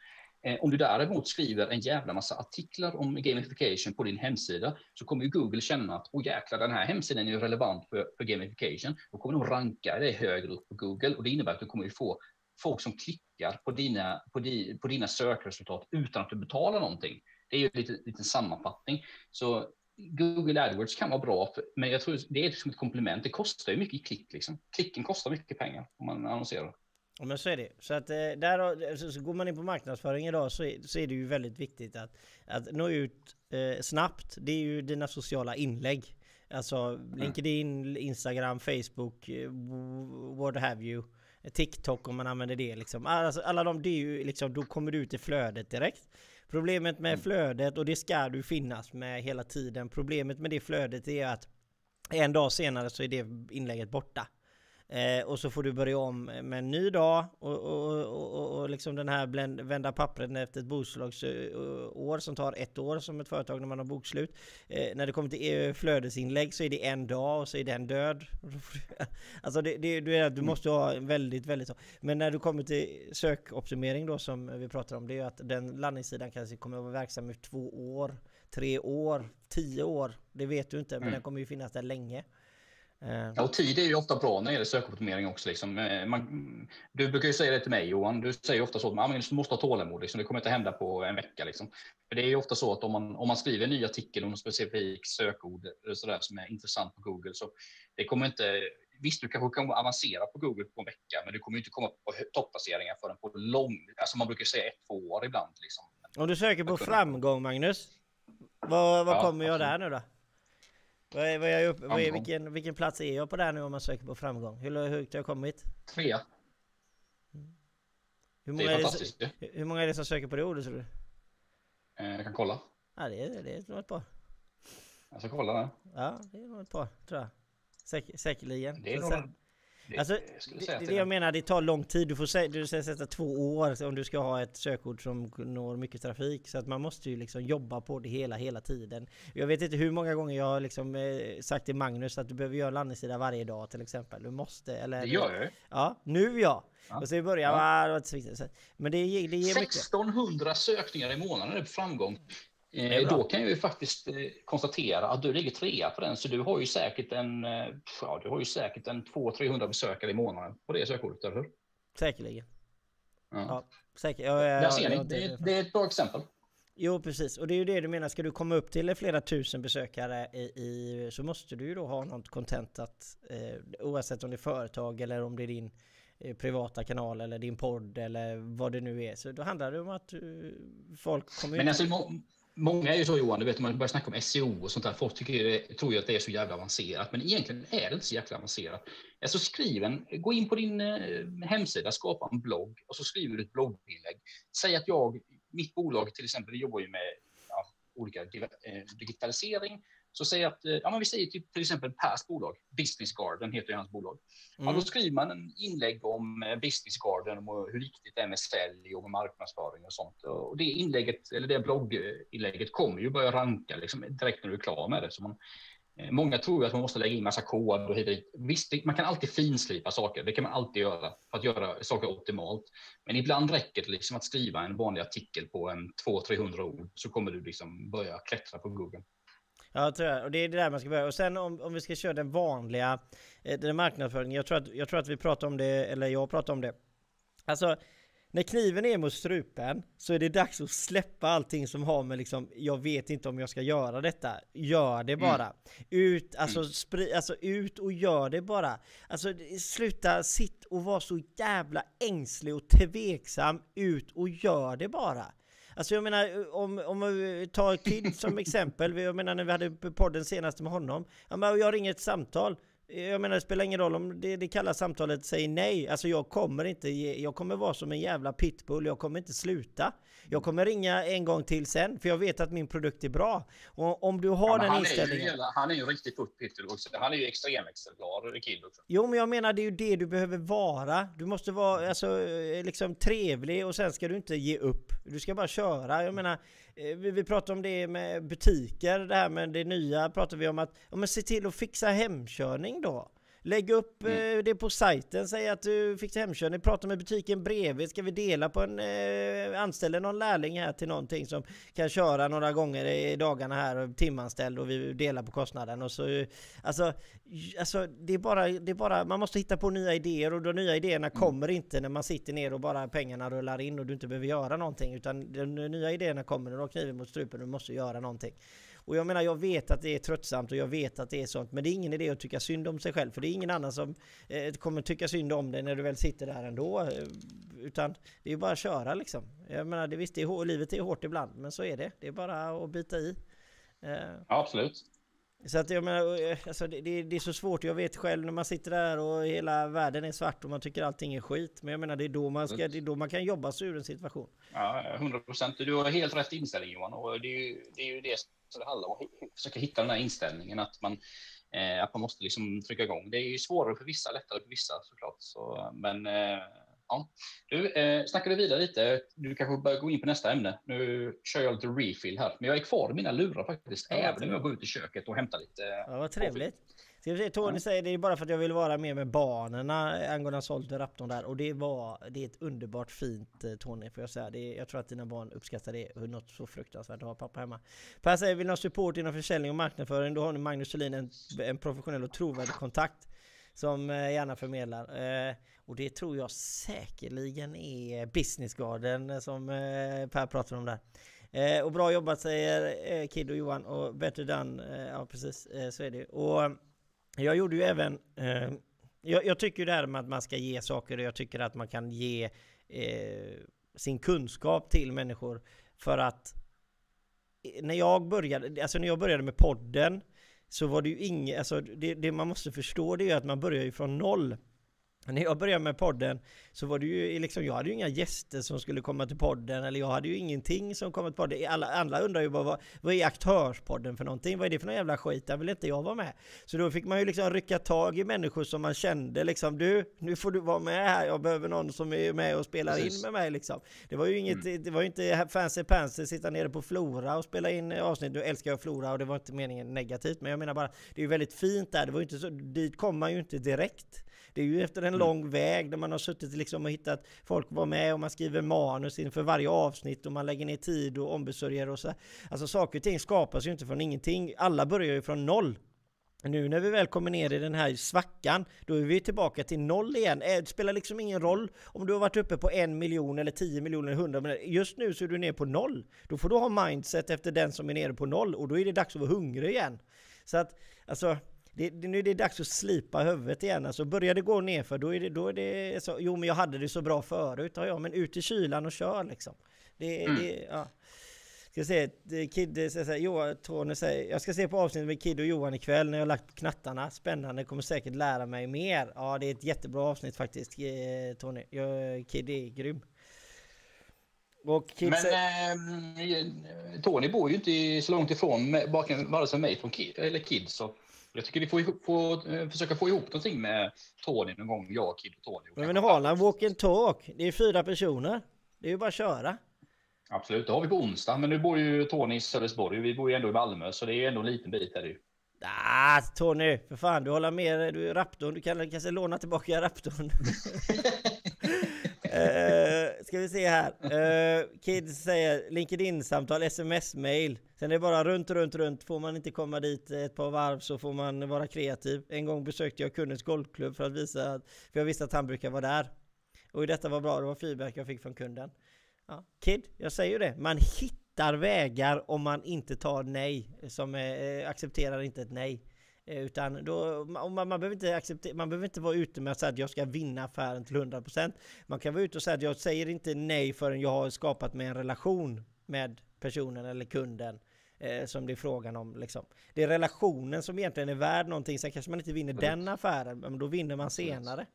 Eh, om du däremot skriver en jävla massa artiklar om gamification på din hemsida så kommer ju Google känna att åh jäklar, den här hemsidan är ju relevant för, för gamification. Då kommer de ranka dig högre upp på Google och det innebär att du kommer ju få folk som klickar på dina, på, di, på dina sökresultat utan att du betalar någonting. Det är ju en liten, liten sammanfattning. Så Google AdWords kan vara bra, för, men jag tror det är som ett komplement. Det kostar ju mycket i klick. Liksom. Klicken kostar mycket pengar om man annonserar. Ja men så är det. Så att eh, där, så, så går man in på marknadsföring idag så är, så är det ju väldigt viktigt att, att nå ut eh, snabbt. Det är ju dina sociala inlägg. Alltså mm. LinkedIn, Instagram, Facebook, eh, what have you. TikTok om man använder det liksom. Alltså, alla de, det är ju liksom, då kommer du ut i flödet direkt. Problemet med mm. flödet, och det ska du finnas med hela tiden. Problemet med det flödet är att en dag senare så är det inlägget borta. Eh, och så får du börja om med en ny dag och, och, och, och liksom den här bländ, vända pappren efter ett bokslagsår som tar ett år som ett företag när man har bokslut. Eh, när det kommer till flödesinlägg så är det en dag och så är den död. alltså det, det, du, du måste ha väldigt, väldigt... Men när du kommer till sökoptimering då som vi pratar om, det är att den landningssidan kanske kommer att vara verksam i två år, tre år, tio år. Det vet du inte, men mm. den kommer ju finnas där länge. Eh. Ja, och tid är ju ofta bra när det gäller sökoptimering också. Liksom. Eh, man, du brukar ju säga det till mig Johan, du säger ofta så att du måste ha tålamod, liksom. det kommer inte hända på en vecka. Liksom. För det är ju ofta så att om man, om man skriver en ny artikel om en specifik sökord så som är intressant på Google, så det kommer inte Visst, du kanske kan avancera på Google på en vecka, men du kommer inte komma på topplaceringar förrän på lång, alltså man brukar säga ett, två år ibland. Liksom. Om du söker på framgång, Magnus, vad, vad ja, kommer jag där nu då? Vad är, vad är jag upp, vad är, vilken, vilken plats är jag på där nu om man söker på framgång? Hur högt har jag kommit? Trea. Mm. Hur många det är, är fantastiskt det, Hur många är det som söker på det ordet tror du? Eh, jag kan kolla. Ja det är, det är nog ett par. Jag ska kolla det. Ja det är nog ett par tror jag. Säker, säkerligen. Det är nog alltså, det, det jag menar, det tar lång tid. Du får du ska sätta två år om du ska ha ett sökord som når mycket trafik. Så att man måste ju liksom jobba på det hela, hela tiden. Jag vet inte hur många gånger jag har liksom eh, sagt till Magnus att du behöver göra landningssida varje dag till exempel. Du måste, eller... Det gör jag Ja, nu ja. ja. Och så i början, ja. var det inte Men det, det ger mycket. 1600 sökningar i månaden är framgång. Eh, då kan jag ju faktiskt eh, konstatera att du ligger trea på den, så du har ju säkert en, eh, ja, du har ju säkert en 200-300 besökare i månaden på det sökordet, eller hur? Säkerligen. Ja. ja säkert. Ja, ja, Där ser ni, det, det, är ett bra exempel. Jo precis, och det är ju det du menar, ska du komma upp till flera tusen besökare i, i så måste du ju då ha något content att eh, oavsett om det är företag eller om det är din privata kanal eller din podd eller vad det nu är. Så då handlar det om att folk kommer Men. Alltså, Många är ju så Johan, du vet man börjar snacka om SEO och sånt där. Folk tycker, tror ju att det är så jävla avancerat, men egentligen är det inte så jäkla avancerat. Alltså skriv en, gå in på din eh, hemsida, skapa en blogg och så skriver du ett blogginlägg. Säg att jag, mitt bolag till exempel, vi jobbar ju med ja, olika eh, digitalisering så säg att, eh, ja men vi säger typ, till exempel Pers bolag, Business Garden heter hans bolag. Mm. Ja, då skriver man en inlägg om eh, Business Garden och hur viktigt det är med sälj och med marknadsföring och sånt. Och det inlägget, eller det blogginlägget kommer ju börja ranka liksom, direkt när du är klar med det. Så man, eh, Många tror att man måste lägga in massa kod och hit dit. Visst, man kan alltid finslipa saker. Det kan man alltid göra för att göra saker optimalt. Men ibland räcker det liksom att skriva en vanlig artikel på en 200-300 ord så kommer du liksom börja klättra på Google. Ja, tror jag. Och det är det där man ska börja. Och sen om, om vi ska köra den vanliga eh, den marknadsföringen. Jag tror, att, jag tror att vi pratar om det, eller jag pratar om det. Alltså, när kniven är mot strupen så är det dags att släppa allting som har med liksom, jag vet inte om jag ska göra detta. Gör det bara. Mm. Ut, alltså, mm. spri, alltså ut och gör det bara. Alltså sluta sitt och vara så jävla ängslig och tveksam. Ut och gör det bara. Alltså jag menar, om, om vi tar Kid som exempel, jag menar när vi hade podden senaste med honom, jag ringer ett samtal, Jag menar det spelar ingen roll om det, det kalla samtalet säger nej. Alltså jag kommer inte, ge, jag kommer vara som en jävla pitbull, jag kommer inte sluta. Jag kommer ringa en gång till sen, för jag vet att min produkt är bra. Och om du har Ja, den han, är inställningen... ju, hela- han är ju riktigt pitbull också. Han är ju extremexemplar, Kid också. Jo men jag menar det är ju det du behöver vara. Du måste vara alltså, eh, liksom trevlig och sen ska du inte ge upp. Du ska bara köra. Jag menar, Eh, vi, vi pratar om det med butiker, det här med det nya pratar vi om att, ja men se till att fixa hemkörning då. Lägg upp eh, det på sajten, säg att du fixar hemkörning, prata med butiken bredvid, ska vi dela på en, eh, anställa någon lärling här till någonting som kan köra några gånger i dagarna här, och timanställd och vi delar på kostnaden? Och så, alltså, alltså det är bara, det är bara, man måste hitta på nya idéer och de nya idéerna kommer inte när man sitter ner och bara pengarna rullar in och du inte behöver göra någonting. Utan de nya idéerna kommer när du har kniven mot strupen och du måste göra någonting. Och jag menar, jag vet att det är tröttsamt och jag vet att det är sånt, men det är ingen idé att tycka synd om sig själv, för det är ingen annan som eh, kommer tycka synd om dig när du väl sitter där ändå. Eh, utan det är ju bara att köra liksom. Jag menar, det, visst, det är, livet är hårt ibland, men så är det. Det är bara att bita i. Eh, Ja, absolut. så att jag menar, eh, alltså det, det, det är så svårt. Jag vet själv när man sitter där och hela världen är svart och man tycker allting är skit. Men jag menar, det är då man, ska, det är då man kan jobba sig ur en situation. Ja, 100 procent. Du har helt rätt inställning Johan. Och det är ju det, är ju det som det handlar om. Att försöka hitta den här inställningen att man, eh, att man måste liksom trycka igång. Det är ju svårare för vissa, lättare för vissa såklart. Så, men eh, ja. Du, eh, snackar du vidare lite. Du kanske börjar gå in på nästa ämne. Nu kör jag lite refill här. Men jag är kvar i mina lurar faktiskt. Ja, även om jag går ut i köket och hämtar lite. Ja, vad trevligt. Ska vi se, Tony säger det är bara för att jag vill vara med med barnen angående Salt och Raptorn där. Och det var, det är ett underbart fint eh, Tony får jag säga. Det är, jag tror att dina barn uppskattar det. Något så fruktansvärt att ha pappa hemma. Per säger, vill ni ha support inom försäljning och marknadsföring? Då har ni Magnus Kjellin, en, en professionell och trovärdig kontakt. Som eh, gärna förmedlar. Eh, och det tror jag säkerligen är Business Garden eh, som eh, Per pratar om där. Eh, och bra jobbat säger eh, Kid och Johan och better done. Eh, ja precis, eh, så är det. Och eh, jag gjorde ju även eh, jag, jag tycker ju det här med att man ska ge saker och jag tycker att man kan ge eh, sin kunskap till människor för att eh, när jag började, alltså när jag började med podden så var det ju inget, alltså det, det man måste förstå det är ju att man börjar ju från noll. När jag började med podden så var det ju liksom, jag hade ju inga gäster som skulle komma till podden eller jag hade ju ingenting som kom till podden. Alla, alla undrar ju bara vad, vad är aktörspodden för någonting? Vad är det för någon jävla skit? Där vill inte jag vara med. Så då fick man ju liksom rycka tag i människor som man kände liksom, du, nu får du vara med här, jag behöver någon som är med och spelar Precis. in med mig liksom. Det var ju inget, det var ju inte fancy pansy sitta nere på Flora och spela in avsnitt. Nu älskar jag Flora och det var inte meningen negativt, men jag menar bara, det är ju väldigt fint där. Det var ju inte så, dit kom man ju inte direkt. Det är ju efter en lång väg där man har suttit liksom och hittat folk var med och man skriver manus inför varje avsnitt och man lägger ner tid och ombesörjer och så. Alltså saker och ting skapas ju inte från ingenting. Alla börjar ju från noll. Nu när vi väl kommer ner i den här svackan, då är vi tillbaka till noll igen. Eh, Det spelar liksom ingen roll om du har varit uppe på en miljon eller 10 miljoner eller 100 miljoner. Just nu så är du ner på noll. Då får du ha mindset efter den som är nere på noll och då är det dags att vara hungrig igen. Så att, alltså, det, det, nu är det dags att slipa huvudet igen. Alltså börjar det gå ner för då är det, då är det så, jo men jag hade det så bra förut, ja, ja men ut i kylan och kör liksom. Det, det, ja. Ska se, Kid säger så här, Johan, Tony säger, jag ska se på avsnittet med Kid och Johan ikväll när jag har lagt knattarna. Spännande, kommer säkert lära mig mer. Ja, det är ett jättebra avsnitt faktiskt, eh, Tony. Jag, Kid är grym. Och Kid Men säger, eh, Tony bor ju inte så långt ifrån vare sig mig från Kid, eller Kid. Så jag tycker vi får, får eh, försöka få ihop någonting med Tony någon gång. Jag, Kid och Tony. Men, kanske har han walk and talk? Det är fyra personer. Det är ju bara att köra. Absolut, det har vi på onsdag. Men nu bor ju Tony i Sölvesborg. Vi bor ju ändå i Malmö, så det är ju ändå en liten bit här ju. Ah, Tony, för fan, du håller med. Du är Raptorn, du kan kanske låna tillbaka Raptorn. uh, ska vi se här. Uh, Kid säger LinkedIn-samtal, sms-mail. Sen är det bara runt, runt, runt. Får man inte komma dit ett par varv så får man vara kreativ. En gång besökte jag kundens golfklubb för att visa att, för jag visste att han brukar vara där. Och detta var bra, det var feedback jag fick från kunden. Ja, Kid, jag säger ju det. Man hittar vägar om man inte tar nej. Som eh, accepterar inte ett nej. Eh, Utan då, man, man, behöver inte acceptera, man behöver inte vara ute med att säga att jag ska vinna affären till 100%. Man kan vara ute och säga att jag säger inte nej förrän jag har skapat mig en relation med personen eller kunden. eh, som det är frågan om. Liksom. Det är relationen som egentligen är värd någonting. Sen kanske man inte vinner den affären, men då vinner man senare.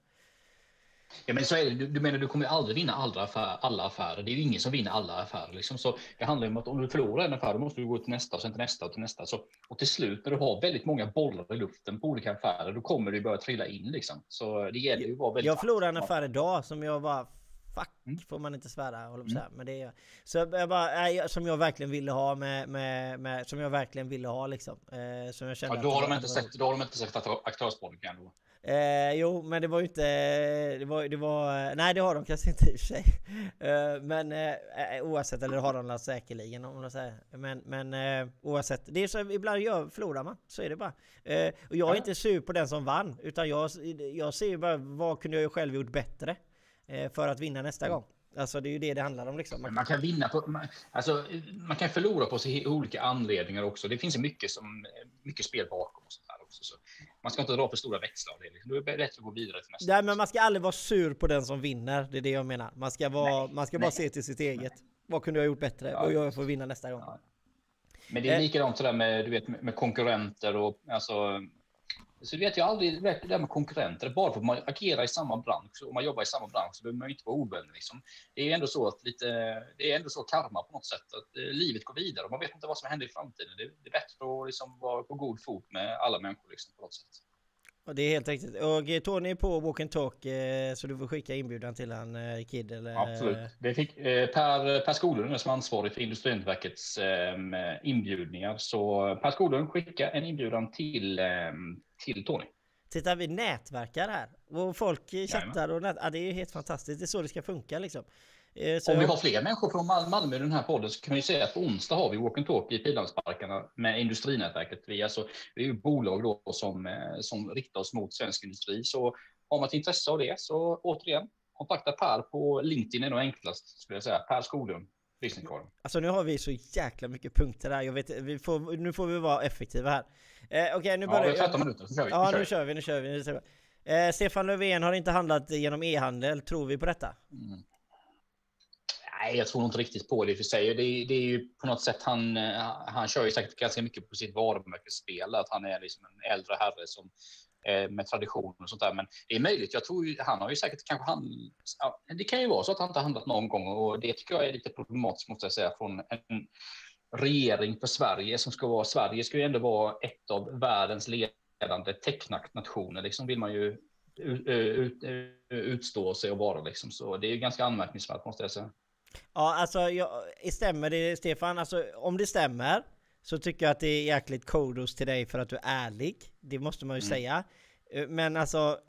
Ja, men så är det. Du, du menar du kommer aldrig vinna alla, affär, alla affärer. Det är ju ingen som vinner alla affärer. Liksom. Så det handlar om att om du förlorar en affär, då måste du gå till nästa och sen till nästa och till nästa. Så, och till slut när du har väldigt många bollar i luften på olika affärer, då kommer du börja trilla in liksom. Så det gäller ju att vara väldigt... Jag förlorade en affär idag som jag bara Fuck mm. får man inte svära håller på mm. men det är Så jag bara, som jag verkligen ville ha med, med, med som jag verkligen ville ha liksom. Eh, som jag kände ja, då, har de inte sett, då har de inte sett aktörspolitiken då. Eh, jo, men det var ju inte... Det var, det var, nej, det har de kanske inte i och för sig. Eh, men eh, oavsett, eller det har de säkerligen om man säger. Men, men eh, oavsett, det är så ibland gör, förlorar man. Så är det bara. Eh, och jag är inte sur på den som vann, utan jag, jag ser ju bara vad kunde jag själv gjort bättre eh, för att vinna nästa gång. Alltså det är ju det det handlar om liksom. Man, man kan vinna på, man, alltså, man kan förlora på sig olika anledningar också. Det finns mycket, som, mycket spel bakom. Och sånt här också, så man ska inte dra för stora växlar det. Liksom. Då är det bättre att gå vidare till nästa. Nej, men man ska aldrig vara sur på den som vinner. Det är det jag menar. Man ska, vara, man ska bara se till sitt eget. Nej. Vad kunde jag gjort bättre? Ja. Och jag får vinna nästa gång. Ja. Men det är eh. likadant sådär med, du vet, med konkurrenter och alltså så vet jag aldrig det där med konkurrenter. Bara för att man agerar i samma bransch och man jobbar i samma bransch så behöver man ju inte vara ovänner. Liksom. Det är ändå så att lite, det är ändå så karma på något sätt. Att eh, livet går vidare och man vet inte vad som händer i framtiden. Det, det är bättre att liksom vara på god fot med alla människor liksom, på något sätt. Och det är helt riktigt. Och eh, Tony är på Walk and Talk eh, så du får skicka inbjudan till han Kid eller... Absolut. Det fick Per, per Skoglund som ansvarig för Industriverkets inbjudningar. Så Per Skoglund skicka en inbjudan till till Tony. Titta, vi nätverkar här och folk chattar och nät... ja, det är helt fantastiskt. Det är så det ska funka liksom. Eh, så Om vi har fler människor från Malmö i den här podden så kan vi säga att på onsdag har vi Walk and Talk i Pildammsparkarna med industrinätverket. Vi, alltså, vi är ju bolag då som, eh, som riktar oss mot svensk industri. Så har man ett intresse av det så återigen kontakta Per på LinkedIn är nog enklast skulle jag säga. Per Skoglund. Alltså nu har vi så jäkla mycket punkter här. Jag vet, vi får, nu får vi vara effektiva här. Eh, Okej, okay, nu börjar... Ja, vi har 13 minuter, så kör vi. Ja, nu kör vi, nu kör vi. Nu kör vi. Eh, Stefan Löfven har inte handlat genom e-handel, tror vi på detta? Mm. Nej, jag tror inte riktigt på det för sig. Det, det är ju på något sätt han, eh, han kör ju säkert ganska mycket på sitt varumärkesspel, att han är liksom en äldre herre som eh, med tradition och sånt där. Men det är möjligt. Jag tror ju, han har ju säkert kanske han. Ja, det kan ju vara så att han inte handlat någon gång och det tycker jag är lite problematiskt måste jag säga från en regering för Sverige som ska vara. Sverige ska ju ändå vara ett av världens ledande technationer. Liksom vill man ju ut, ut, utstå sig och vara liksom. Så det är ganska anmärkningsvärt måste jag säga. Ja, alltså jag, stämmer det Stefan? Alltså om det stämmer så tycker jag att det är jäkligt kodos till dig för att du är ärlig. Det måste man ju mm. säga. Eh, men alltså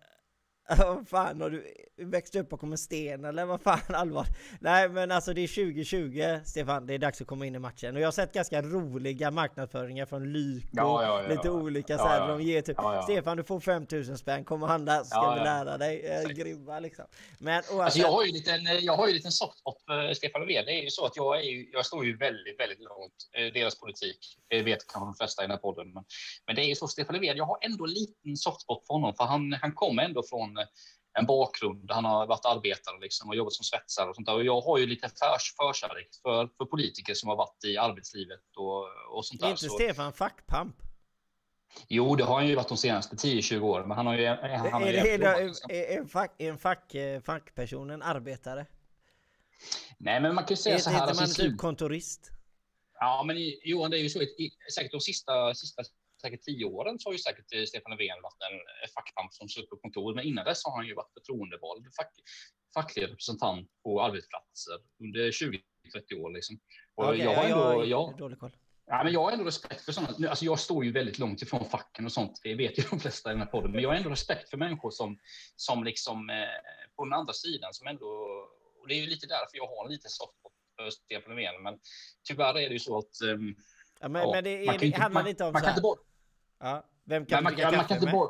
vad fan har du växt upp bakom en sten eller vad fan allvar? Nej men alltså det är 2020 Stefan, det är dags att komma in i matchen. Och jag har sett ganska roliga marknadsföringar från Lyko, ja, ja, ja, lite olika så här, de ger typ Stefan du får 5000 spänn, kom och handla så ska vi lära dig, eh, grymma liksom. Men oavsett... alltså, jag har ju lite en, jag har ju en softspot för Stefan Löfven, det är ju så att jag är ju, jag står ju väldigt, väldigt långt eh, deras politik, det vet kanske de flesta i den här podden, men, men det är ju så Stefan Löfven, jag har ändå en liten softspot för honom för han, han kommer ändå från en bakgrund. Han har varit arbetare liksom och jobbat som svetsare och sånt där. Och jag har ju lite förs, förkärlek för, för politiker som har varit i arbetslivet och, och sånt där. Är inte Stefan fackpamp? Jo, det har han ju varit de senaste 10-20 åren, men han har ju... Han har är, är, det, liksom. är, en, fack, en fack, fackperson en arbetare? Nej, men man kan ju säga så här... Är inte man typ kontorist? Ja, men Johan, det är ju så, säkert de sista, sista säkert tio åren så har ju säkert eh, Stefan Löfven varit en fackpamp som suttit på kontor, men innan dess har han ju varit förtroendevald fack, facklig representant på arbetsplatser under 20-30 år. Liksom. Och okay, jag har ändå, jag, dålig koll. Ja, men jag har ändå respekt för sådana. Alltså jag står ju väldigt långt ifrån facken och sånt. Det vet ju de flesta i den här podden. Men jag har ändå respekt för människor som, som liksom eh, på den andra sidan som ändå. Och det är ju lite därför jag har lite soft för Stefan Löfven. Men tyvärr är det ju så att. Eh, ja, men, ja, men det, är, det handlar lite om man, så här. Ja, vem kan man, du dricka kaffe med?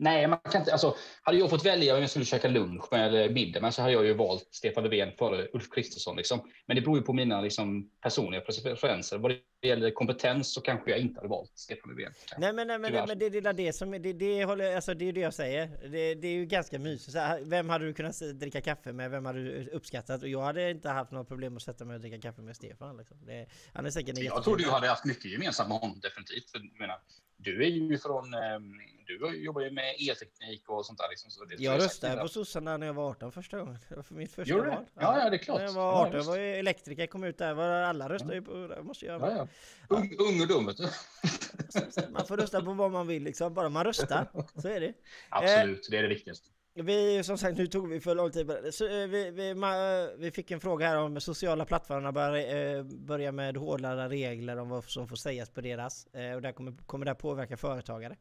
Nej, man kan inte. Alltså, hade jag fått välja vem jag skulle käka lunch med eller middag med så hade jag ju valt Stefan Löfven före Ulf Kristersson. Liksom. Men det beror ju på mina liksom, personliga preferenser. Vad det gäller kompetens så kanske jag inte hade valt Stefan Löfven. Nej men, nej, men, nej, men det, är det som det, det håller, alltså, det är det jag säger. Det, det är ju ganska mysigt. Så vem hade du kunnat dricka kaffe med? Vem hade du uppskattat? Och jag hade inte haft några problem att sätta mig och dricka kaffe med Stefan. Liksom. Det, han är säkert jag tror du hade haft mycket gemensamt med honom definitivt. För, menar, du är ju från um, du jobbar ju med elteknik och sånt där. Liksom, så det jag röstade på sossarna när jag var 18 första gången. Det var för mitt första val. Ja, ja, det är klart. När jag var 18, ja, var elektriker, kom ut där. Var alla röstade ju på, det måste jag ja, ja. Ung, ung och dum, vet du. Man får rösta på vad man vill liksom, bara man röstar. Så är det. Absolut, eh, det är det viktigaste. Vi, som sagt, nu tog vi för lång tid så, eh, vi, vi, vi, fick en fråga här om sociala plattformarna börjar eh, börja med hårdare regler om vad som får sägas på deras. Eh, och där kommer, kommer det påverka företagare?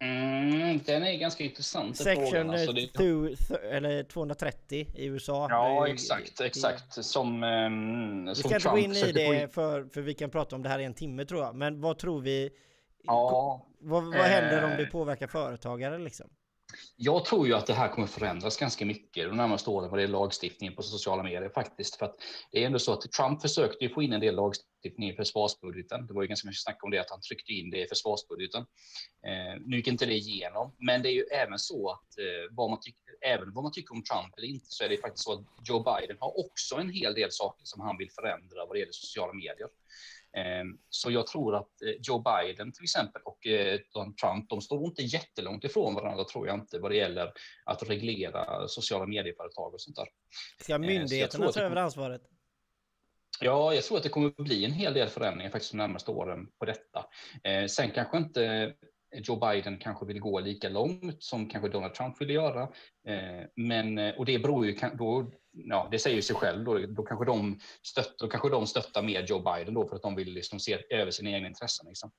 Mm, den är ganska intressant. Section frågan, alltså det... eller 230 i USA. Ja, exakt, exakt. Som, um, vi ska inte gå in i det för, för vi kan prata om det här i en timme tror jag. Men vad tror vi? Ja, vad, vad händer om det påverkar företagare liksom? Jag tror ju att det här kommer förändras ganska mycket de närmaste åren vad det är lagstiftningen på sociala medier faktiskt. För att det är ändå så att Trump försökte ju få in en del lagstiftning i försvarsbudgeten. Det var ju ganska mycket snack om det, att han tryckte in det i försvarsbudgeten. Eh, nu gick inte det igenom, men det är ju även så att eh, vad man tycker, även vad man tycker om Trump eller inte, så är det faktiskt så att Joe Biden har också en hel del saker som han vill förändra vad det gäller sociala medier. Ehm, så jag tror att eh, Joe Biden till exempel och eh, Donald Trump, de står inte jättelångt ifrån varandra tror jag inte vad det gäller att reglera sociala medieföretag och sånt där. Ska ehm, myndigheterna ta över ansvaret? Ja, jag tror att det kommer att bli en hel del förändringar faktiskt de närmaste åren på detta. Sen kanske inte Joe Biden kanske vill gå lika långt som kanske Donald Trump ville göra. Men, och det beror ju då ja, det säger sig själv då, då kanske de stöttar, då kanske de stöttar mer Joe Biden då för att de vill liksom se över sina egna intressen. Liksom.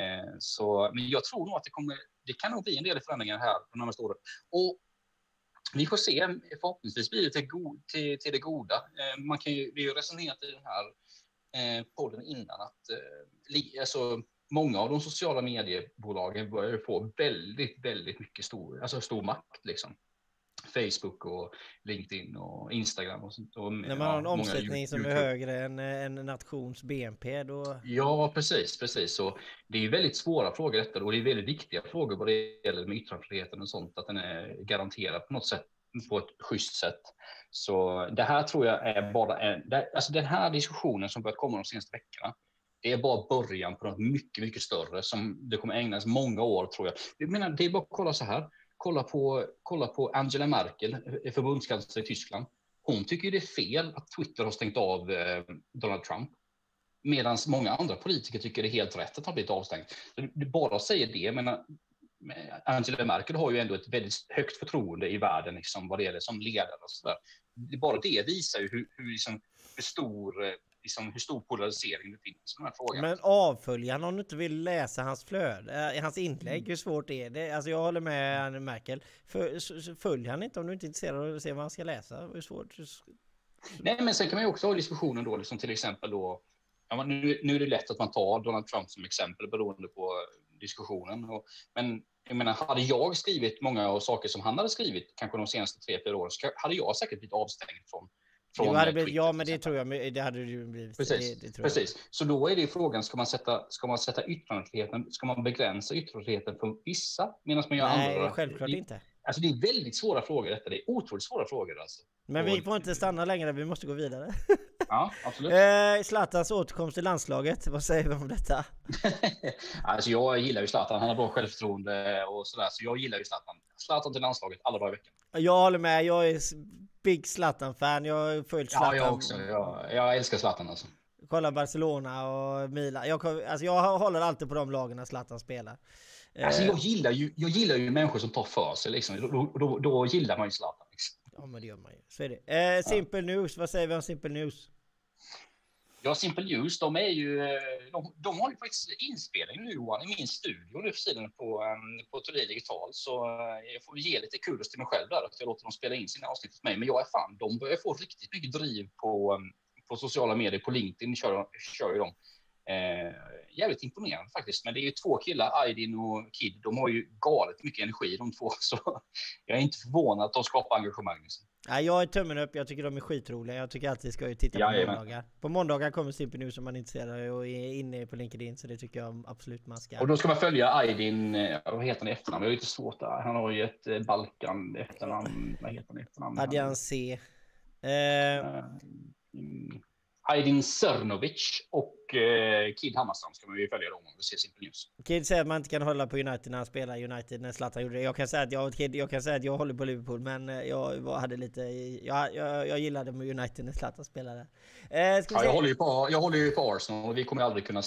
Eh, så, men jag tror nog att det kommer, det kan nog bli en del förändringar här de närmaste åren. Och vi får se, förhoppningsvis blir det till, go till, till det goda. Eh, man kan ju, vi har resonerat i den här eh, podden innan att eh, li, alltså, många av de sociala mediebolagen börjar få väldigt, väldigt mycket stor, alltså stor makt. Liksom. Facebook och LinkedIn och Instagram och sånt. Och, När man ja, har en omsättning som är högre än en nations BNP då? Ja, precis, precis. Så det är väldigt svåra frågor detta och det är väldigt viktiga frågor vad det gäller med yttrandefriheten och sånt, att den är garanterad på något sätt på ett schysst sätt. Så det här tror jag är bara en, det, alltså den här diskussionen som börjat komma de senaste veckorna, det är bara början på något mycket, mycket större som det kommer ägnas många år tror jag. Jag menar, det är bara att kolla så här kolla på, kolla på Angela Merkel, eh, förbundskansler i Tyskland. Hon tycker det är fel att Twitter har stängt av eh, Donald Trump. Medan många andra politiker tycker det är helt rätt att han blivit avstängd. Du bara säger det, men eh, Angela Merkel har ju ändå ett väldigt högt förtroende i världen liksom, vad det gäller som ledare. Och så där. Bara det visar ju hur, hur, liksom, hur stor liksom hur stor polarisering det finns i den här frågan. Men avfölja om du inte vill läsa hans flöde, eh, hans inlägg, mm. hur svårt är det? Alltså jag håller med Merkel. Följ han inte om du inte är intresserad av att se vad han ska läsa. Hur svårt? Nej, men sen kan man ju också ha diskussionen då, liksom till exempel då. Ja, nu, nu är det lätt att man tar Donald Trump som exempel beroende på diskussionen. Och, men jag menar, hade jag skrivit många av saker som han hade skrivit, kanske de senaste tre, fyra åren, så hade jag säkert blivit avstängd från från hade blivit, ja, men det tror jag. Det hade du blivit. Precis. Det, det Precis. Så då är det frågan, ska man sätta, ska man sätta yttrandefriheten, ska man begränsa yttrandefriheten för vissa medan man gör Nej, andra? Nej, självklart det, inte. Alltså det är väldigt svåra frågor detta. Det är otroligt svåra frågor alltså. Men vi får inte stanna längre, vi måste gå vidare. Ja, absolut. Eh, Zlatans återkomst till landslaget, vad säger vi om detta? alltså jag gillar ju Zlatan, han har bra självförtroende och sådär, så jag gillar ju Zlatan. Zlatan till landslaget alla dagar i veckan. Jag håller med, jag är big Zlatan-fan. Jag har följt Zlatan. Ja, jag också. Jag, jag älskar Zlatan alltså. Kolla Barcelona och Milan. Jag, alltså jag håller alltid på de lagen när Zlatan spelar. Alltså jag gillar ju, jag gillar ju människor som tar för sig liksom. Då, då, då gillar man ju Zlatan. Liksom. Ja men det gör man ju. Så är det. Eh, Simple ja. News, vad säger vi om Simple News? Ja, Simple News, de är ju, eh, de, de har ju faktiskt inspelning nu Johan, i min studio nu för tiden på, ehm, på Thulin Digital. Så eh, jag får ge lite kudos till mig själv där, att jag låter dem spela in sina avsnitt hos mig. Men jag är fan, de börjar få riktigt mycket driv på, ehm, på sociala medier, på LinkedIn kör, kör ju de. Eh, jävligt imponerande faktiskt. Men det är ju två killar, Aydin och Kid. De har ju galet mycket energi de två. Så jag är inte förvånad att de skapar engagemang. Liksom. Nej, jag är tummen upp. Jag tycker de är skitroliga. Jag tycker alltid ska ju titta på måndagar. På måndagar kommer Simply News om man är intresserad och är inne på LinkedIn. Så det tycker jag absolut man ska. Och då ska man följa Aydin, eh, vad heter han i efternamn? Det är lite svårt där. Han har ju ett eh, Balkan efternamn. Vad heter han i efternamn? Adjan C. Eh... Mm. Aydin Srnovic och eh, Kid Hammarström ska man ju följa dem om vi ser Simple News. Kid säger att man inte kan hålla på United när han spelar United när Zlatan gjorde det. Jag kan säga att jag, Kid, jag, kan säga att jag håller på Liverpool men eh, jag hade lite... Jag, jag, jag gillade med United när Zlatan spelade. Eh, ja, jag, håller ju på, jag håller ju på Arsenal och vi kommer aldrig kunna,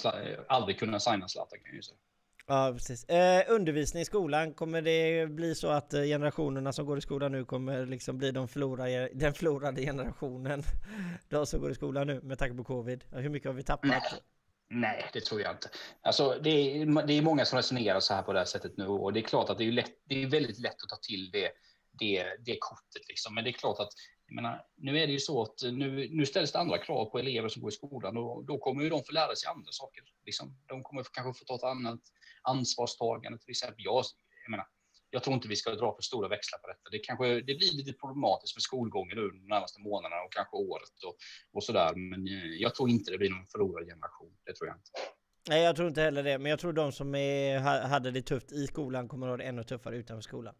aldrig kunna signa Zlatan kan jag ju säga. Ja, precis. Eh, undervisning i skolan, kommer det bli så att eh, generationerna som går i skolan nu kommer liksom bli de förlorade, den förlorade generationen? De som går i skolan nu med tanke på covid. Hur mycket har vi tappat? Nej, Nej det tror jag inte. Alltså, det, är, det är många som resonerar så här på det här sättet nu och det är klart att det är, lätt, det är väldigt lätt att ta till det, det, det kortet. Liksom. Men det är klart att menar, nu är det ju så att nu, nu ställs det andra krav på elever som går i skolan och då kommer ju de få lära sig andra saker. Liksom. De kommer kanske få ta ett annat ansvarstagande till exempel. Jag, jag, menar, jag tror inte vi ska dra för stora växlar på detta. Det, kanske, det blir lite problematiskt med skolgången nu de närmaste månaderna och kanske året och, och sådär. Men eh, jag tror inte det blir någon förlorad generation. Det tror jag inte. Nej, jag tror inte heller det. Men jag tror de som är, hade det tufft i skolan kommer att ha det ännu tuffare utanför skolan.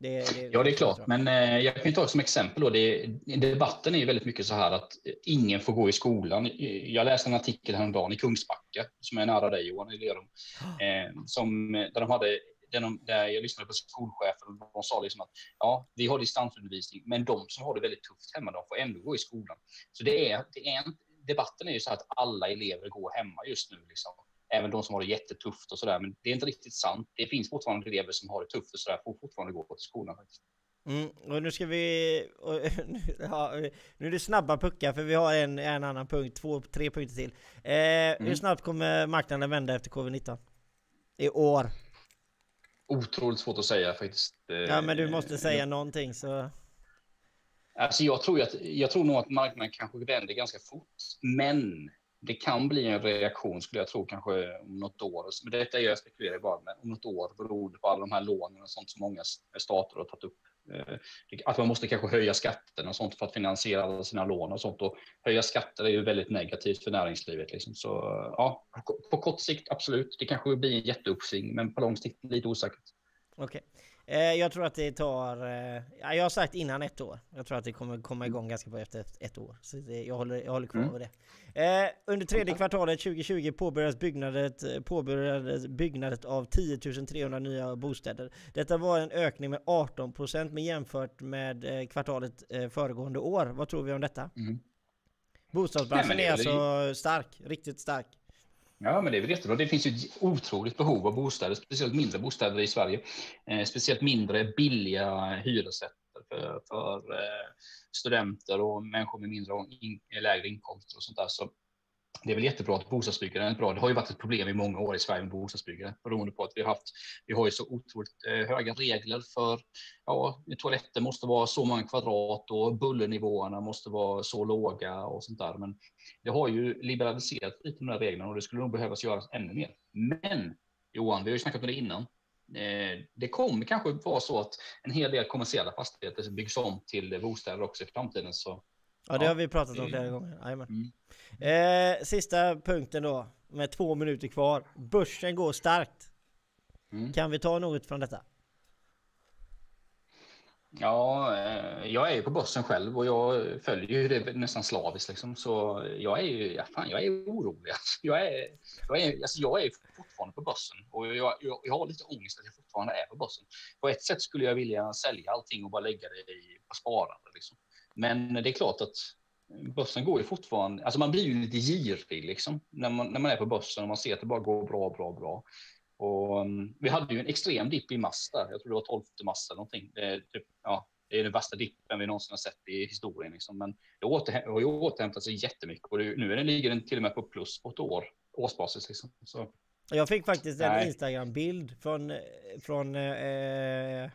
Det, det, ja, det är klart. Men eh, jag kan ta som exempel då. Det, debatten är ju väldigt mycket så här att ingen får gå i skolan. Jag läste en artikel häromdagen i Kungsbacka som är nära dig Johan, i Lerum, eh, som, där de hade där, de, där jag lyssnade på skolchefen och de sa liksom att ja, vi har distansundervisning, men de som har det väldigt tufft hemma, de får ändå gå i skolan. Så det är, det är en, debatten är ju så att alla elever går hemma just nu. Liksom även de som har det jättetufft och sådär. Men det är inte riktigt sant. Det finns fortfarande elever som har det tufft och sådär, får fortfarande gå till skolan faktiskt. Mm, och nu ska vi... Och, ja, nu är det snabba puckar för vi har en, en annan punkt, två, tre punkter till. Eh, mm. Hur snabbt kommer marknaden vända efter covid-19? I år? Otroligt svårt att säga faktiskt. Ja men du måste säga någonting så... Alltså jag tror, att, jag tror nog att marknaden kanske vänder ganska fort. Men det kan bli en reaktion skulle jag tro kanske om något år. Men detta är jag spekulerar bara med om något år beroende på alla de här lånen och sånt som många stater har tagit upp. Eh, att man måste kanske höja skatterna och sånt för att finansiera alla sina lån och sånt. Och höja skatter är ju väldigt negativt för näringslivet. Liksom. Så ja, på kort sikt absolut. Det kanske blir en jätteuppsving, men på lång sikt lite osäkert. Okej. Okay. Eh, jag tror att det tar... Eh, jag har sagt innan ett år. Jag tror att det kommer komma igång ganska bra efter ett år. Så det, jag, håller, jag håller kvar mm. det. Eh, under tredje kvartalet 2020 påbörjades byggnadet, påbörjades byggnadet av 10 300 nya bostäder. Detta var en ökning med 18% med jämfört med kvartalet föregående år. Vad tror vi om detta? Mm. Bostadsbranschen Nej, är alltså stark, riktigt stark. Ja, men det är väl jättebra. Det finns ju ett otroligt behov av bostäder, speciellt mindre bostäder i Sverige. Eh, speciellt mindre billiga hyresrätter för, för eh, studenter och människor med mindre in, lägre inkomster och sånt där. Så det är väl jättebra att bostadsbyggandet är bra. Det har ju varit ett problem i många år i Sverige med bostadsbyggande beroende på att vi har haft. Vi har ju så otroligt eh, höga regler för ja, toaletter måste vara så många kvadrat och bullernivåerna måste vara så låga och sånt där. Men det har ju liberaliserat lite med de här reglerna och det skulle nog behövas göras ännu mer. Men Johan, vi har ju snackat om det innan. Eh, det kommer kanske vara så att en hel del kommersiella fastigheter byggs om till bostäder också i framtiden. Så Ja, det har vi pratat om flera gånger. Mm. Eh, sista punkten då, med två minuter kvar. Börsen går starkt. Mm. Kan vi ta något från detta? Ja, eh, jag är ju på börsen själv och jag följer ju det nästan slaviskt liksom. Så jag är ju, ja, fan, jag är orolig. Jag är, jag är, alltså, jag är fortfarande på börsen och jag, jag, jag har lite ångest att jag fortfarande är på börsen. På ett sätt skulle jag vilja sälja allting och bara lägga det i, sparande liksom. Men det är klart att börsen går ju fortfarande, alltså man blir ju lite girig liksom när man, när man är på börsen och man ser att det bara går bra, bra, bra. Och um, vi hade ju en extrem dipp i mars där, jag tror det var 12 mars eller någonting. Det är, typ, ja, det är den värsta dippen vi någonsin har sett i historien. Liksom. Men det har ju återhämtat sig jättemycket och det, nu är den, ligger den till och med på plus på ett år, årsbasis. Liksom. Så. Jag fick faktiskt en Instagram-bild från, från eh,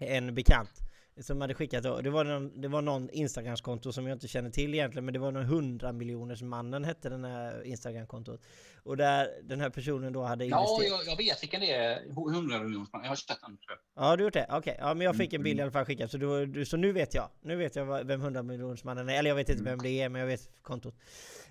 en bekant som hade skickat då. Det var någon, det var någon Instagramskonto som jag inte känner till egentligen, men det var någon 100 miljoners mannen hette den här Instagramkontot. Och där den här personen då hade Ja, investerat. jag, jag vet vilken det är. 100 miljoner. Jag har sett den. Ja, du har gjort det? Okej, ja men jag fick en bild i Mm. alla fall skickad, så, du, du, så nu vet jag. Nu vet jag vem 100 miljoners mannen är, eller jag vet inte Mm. vem det är, men jag vet kontot.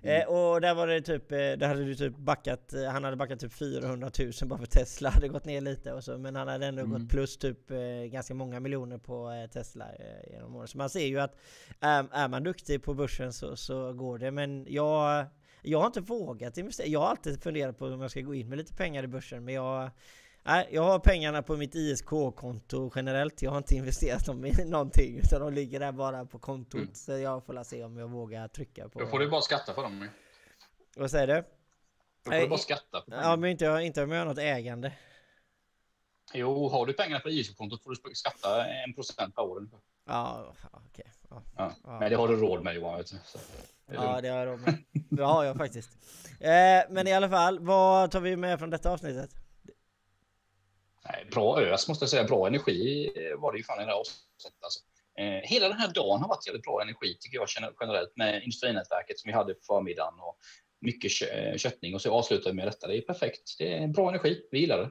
Eh, och där var det typ, eh, där hade du typ backat, eh, han hade backat typ 400 000 bara för Tesla hade gått ner lite och så, men han hade ändå Mm. gått plus typ eh, ganska många miljoner på Tesla eh, genom åren. Så man ser ju att är, är man duktig på börsen så, så går det, men jag jag har inte vågat investera. Jag har alltid funderat på om jag ska gå in med lite pengar i börsen, men jag Nej, jag har pengarna på mitt ISK-konto generellt. Jag har inte investerat dem i någonting utan de ligger där bara på kontot. Mm. Så jag får se om jag vågar trycka på... Då får du bara skatta för dem. Vad säger du? Då får du bara skatta. Ja, men inte, inte om jag har något ägande. Jo, har du pengarna på ISK-kontot får du skatta en procent per år. Ja, okej. Ja, Ja. Ja. Men det har du råd med Johan. Vet du. Ja, det har jag råd med. Det har jag faktiskt. Eh, men i alla fall, vad tar vi med från detta avsnittet? Nej, bra ös måste jag säga. Bra energi var det ju fan i det här avsnittet. Alltså. Eh, hela den här dagen har varit jävligt bra energi tycker jag generellt med industrinätverket som vi hade på förmiddagen och mycket kö- eh, köttning och så avslutar vi med detta. Det är perfekt. Det är bra energi. Vi gillar det.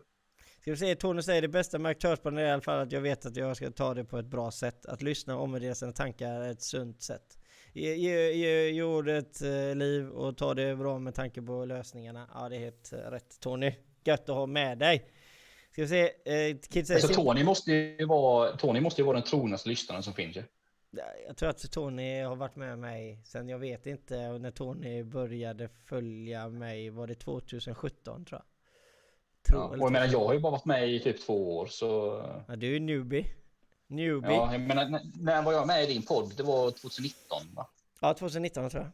Ska vi se, Tony säger det bästa med aktörspodden är i alla fall att jag vet att jag ska ta det på ett bra sätt. Att lyssna och omvärdera sina tankar är ett sunt sätt. Ge, ge, ge, ge ordet eh, liv och ta det bra med tanke på lösningarna. Ja, det är helt eh, rätt Tony. Gött att ha med dig. Ska vi se, eh, Kid säger... Alltså, Tony, måste ju vara, Tony måste ju vara den trognaste lyssnaren som finns. Ju. Jag tror att Tony har varit med mig sen jag vet inte när Tony började följa mig. Var det 2017 tror jag? Tror, Ja, och jag menar, jag har ju bara varit med i typ två år så... Ja, du är newbie. Newbie. Ja, Ja, jag menar, när, när var jag med i din podd? Det var 2019 va? 2019 tror jag.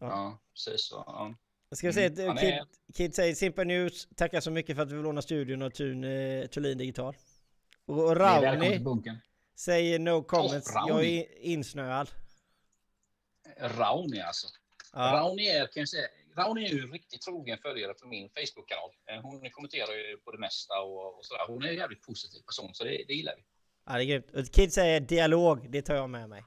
Ja. Ja, precis. Så, ja. Ska vi se, Mm, han Kid, är- Kid säger Simpa News, tackar så mycket för att du vill låna studion och Thun, eh, Thulin Digital. Och Rauni säger no comments, Rauni. jag är insnöad. Rauni alltså. Ja. Rauni är, kan jag säga, Rauni är ju riktigt trogen följare på min Facebook-kanal. Eh, hon kommenterar ju på det mesta och, och sådär. Hon är en jävligt positiv person, så det, det gillar vi. Ja, det är grymt. Och Kid säger dialog, det tar jag med mig.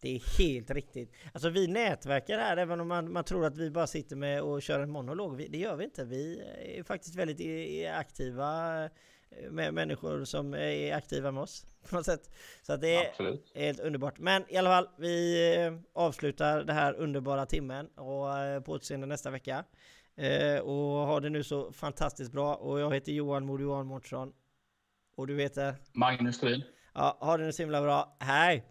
Det är helt riktigt. Alltså vi nätverkar här, även om man, man tror att vi bara sitter med och kör en monolog. Vi, det gör vi inte. Vi är faktiskt väldigt i- i- aktiva med människor som är aktiva med oss. På något sätt. Så att det är Absolut. helt underbart. Men i alla fall, vi eh, avslutar det här underbara timmen och eh, på återseende nästa vecka. Eh, Och har det nu så fantastiskt bra. Och jag heter Johan Mod Johan Mårtsson. Och du heter? Magnus Thulin. Ja, ha det nu så himla bra. Hej!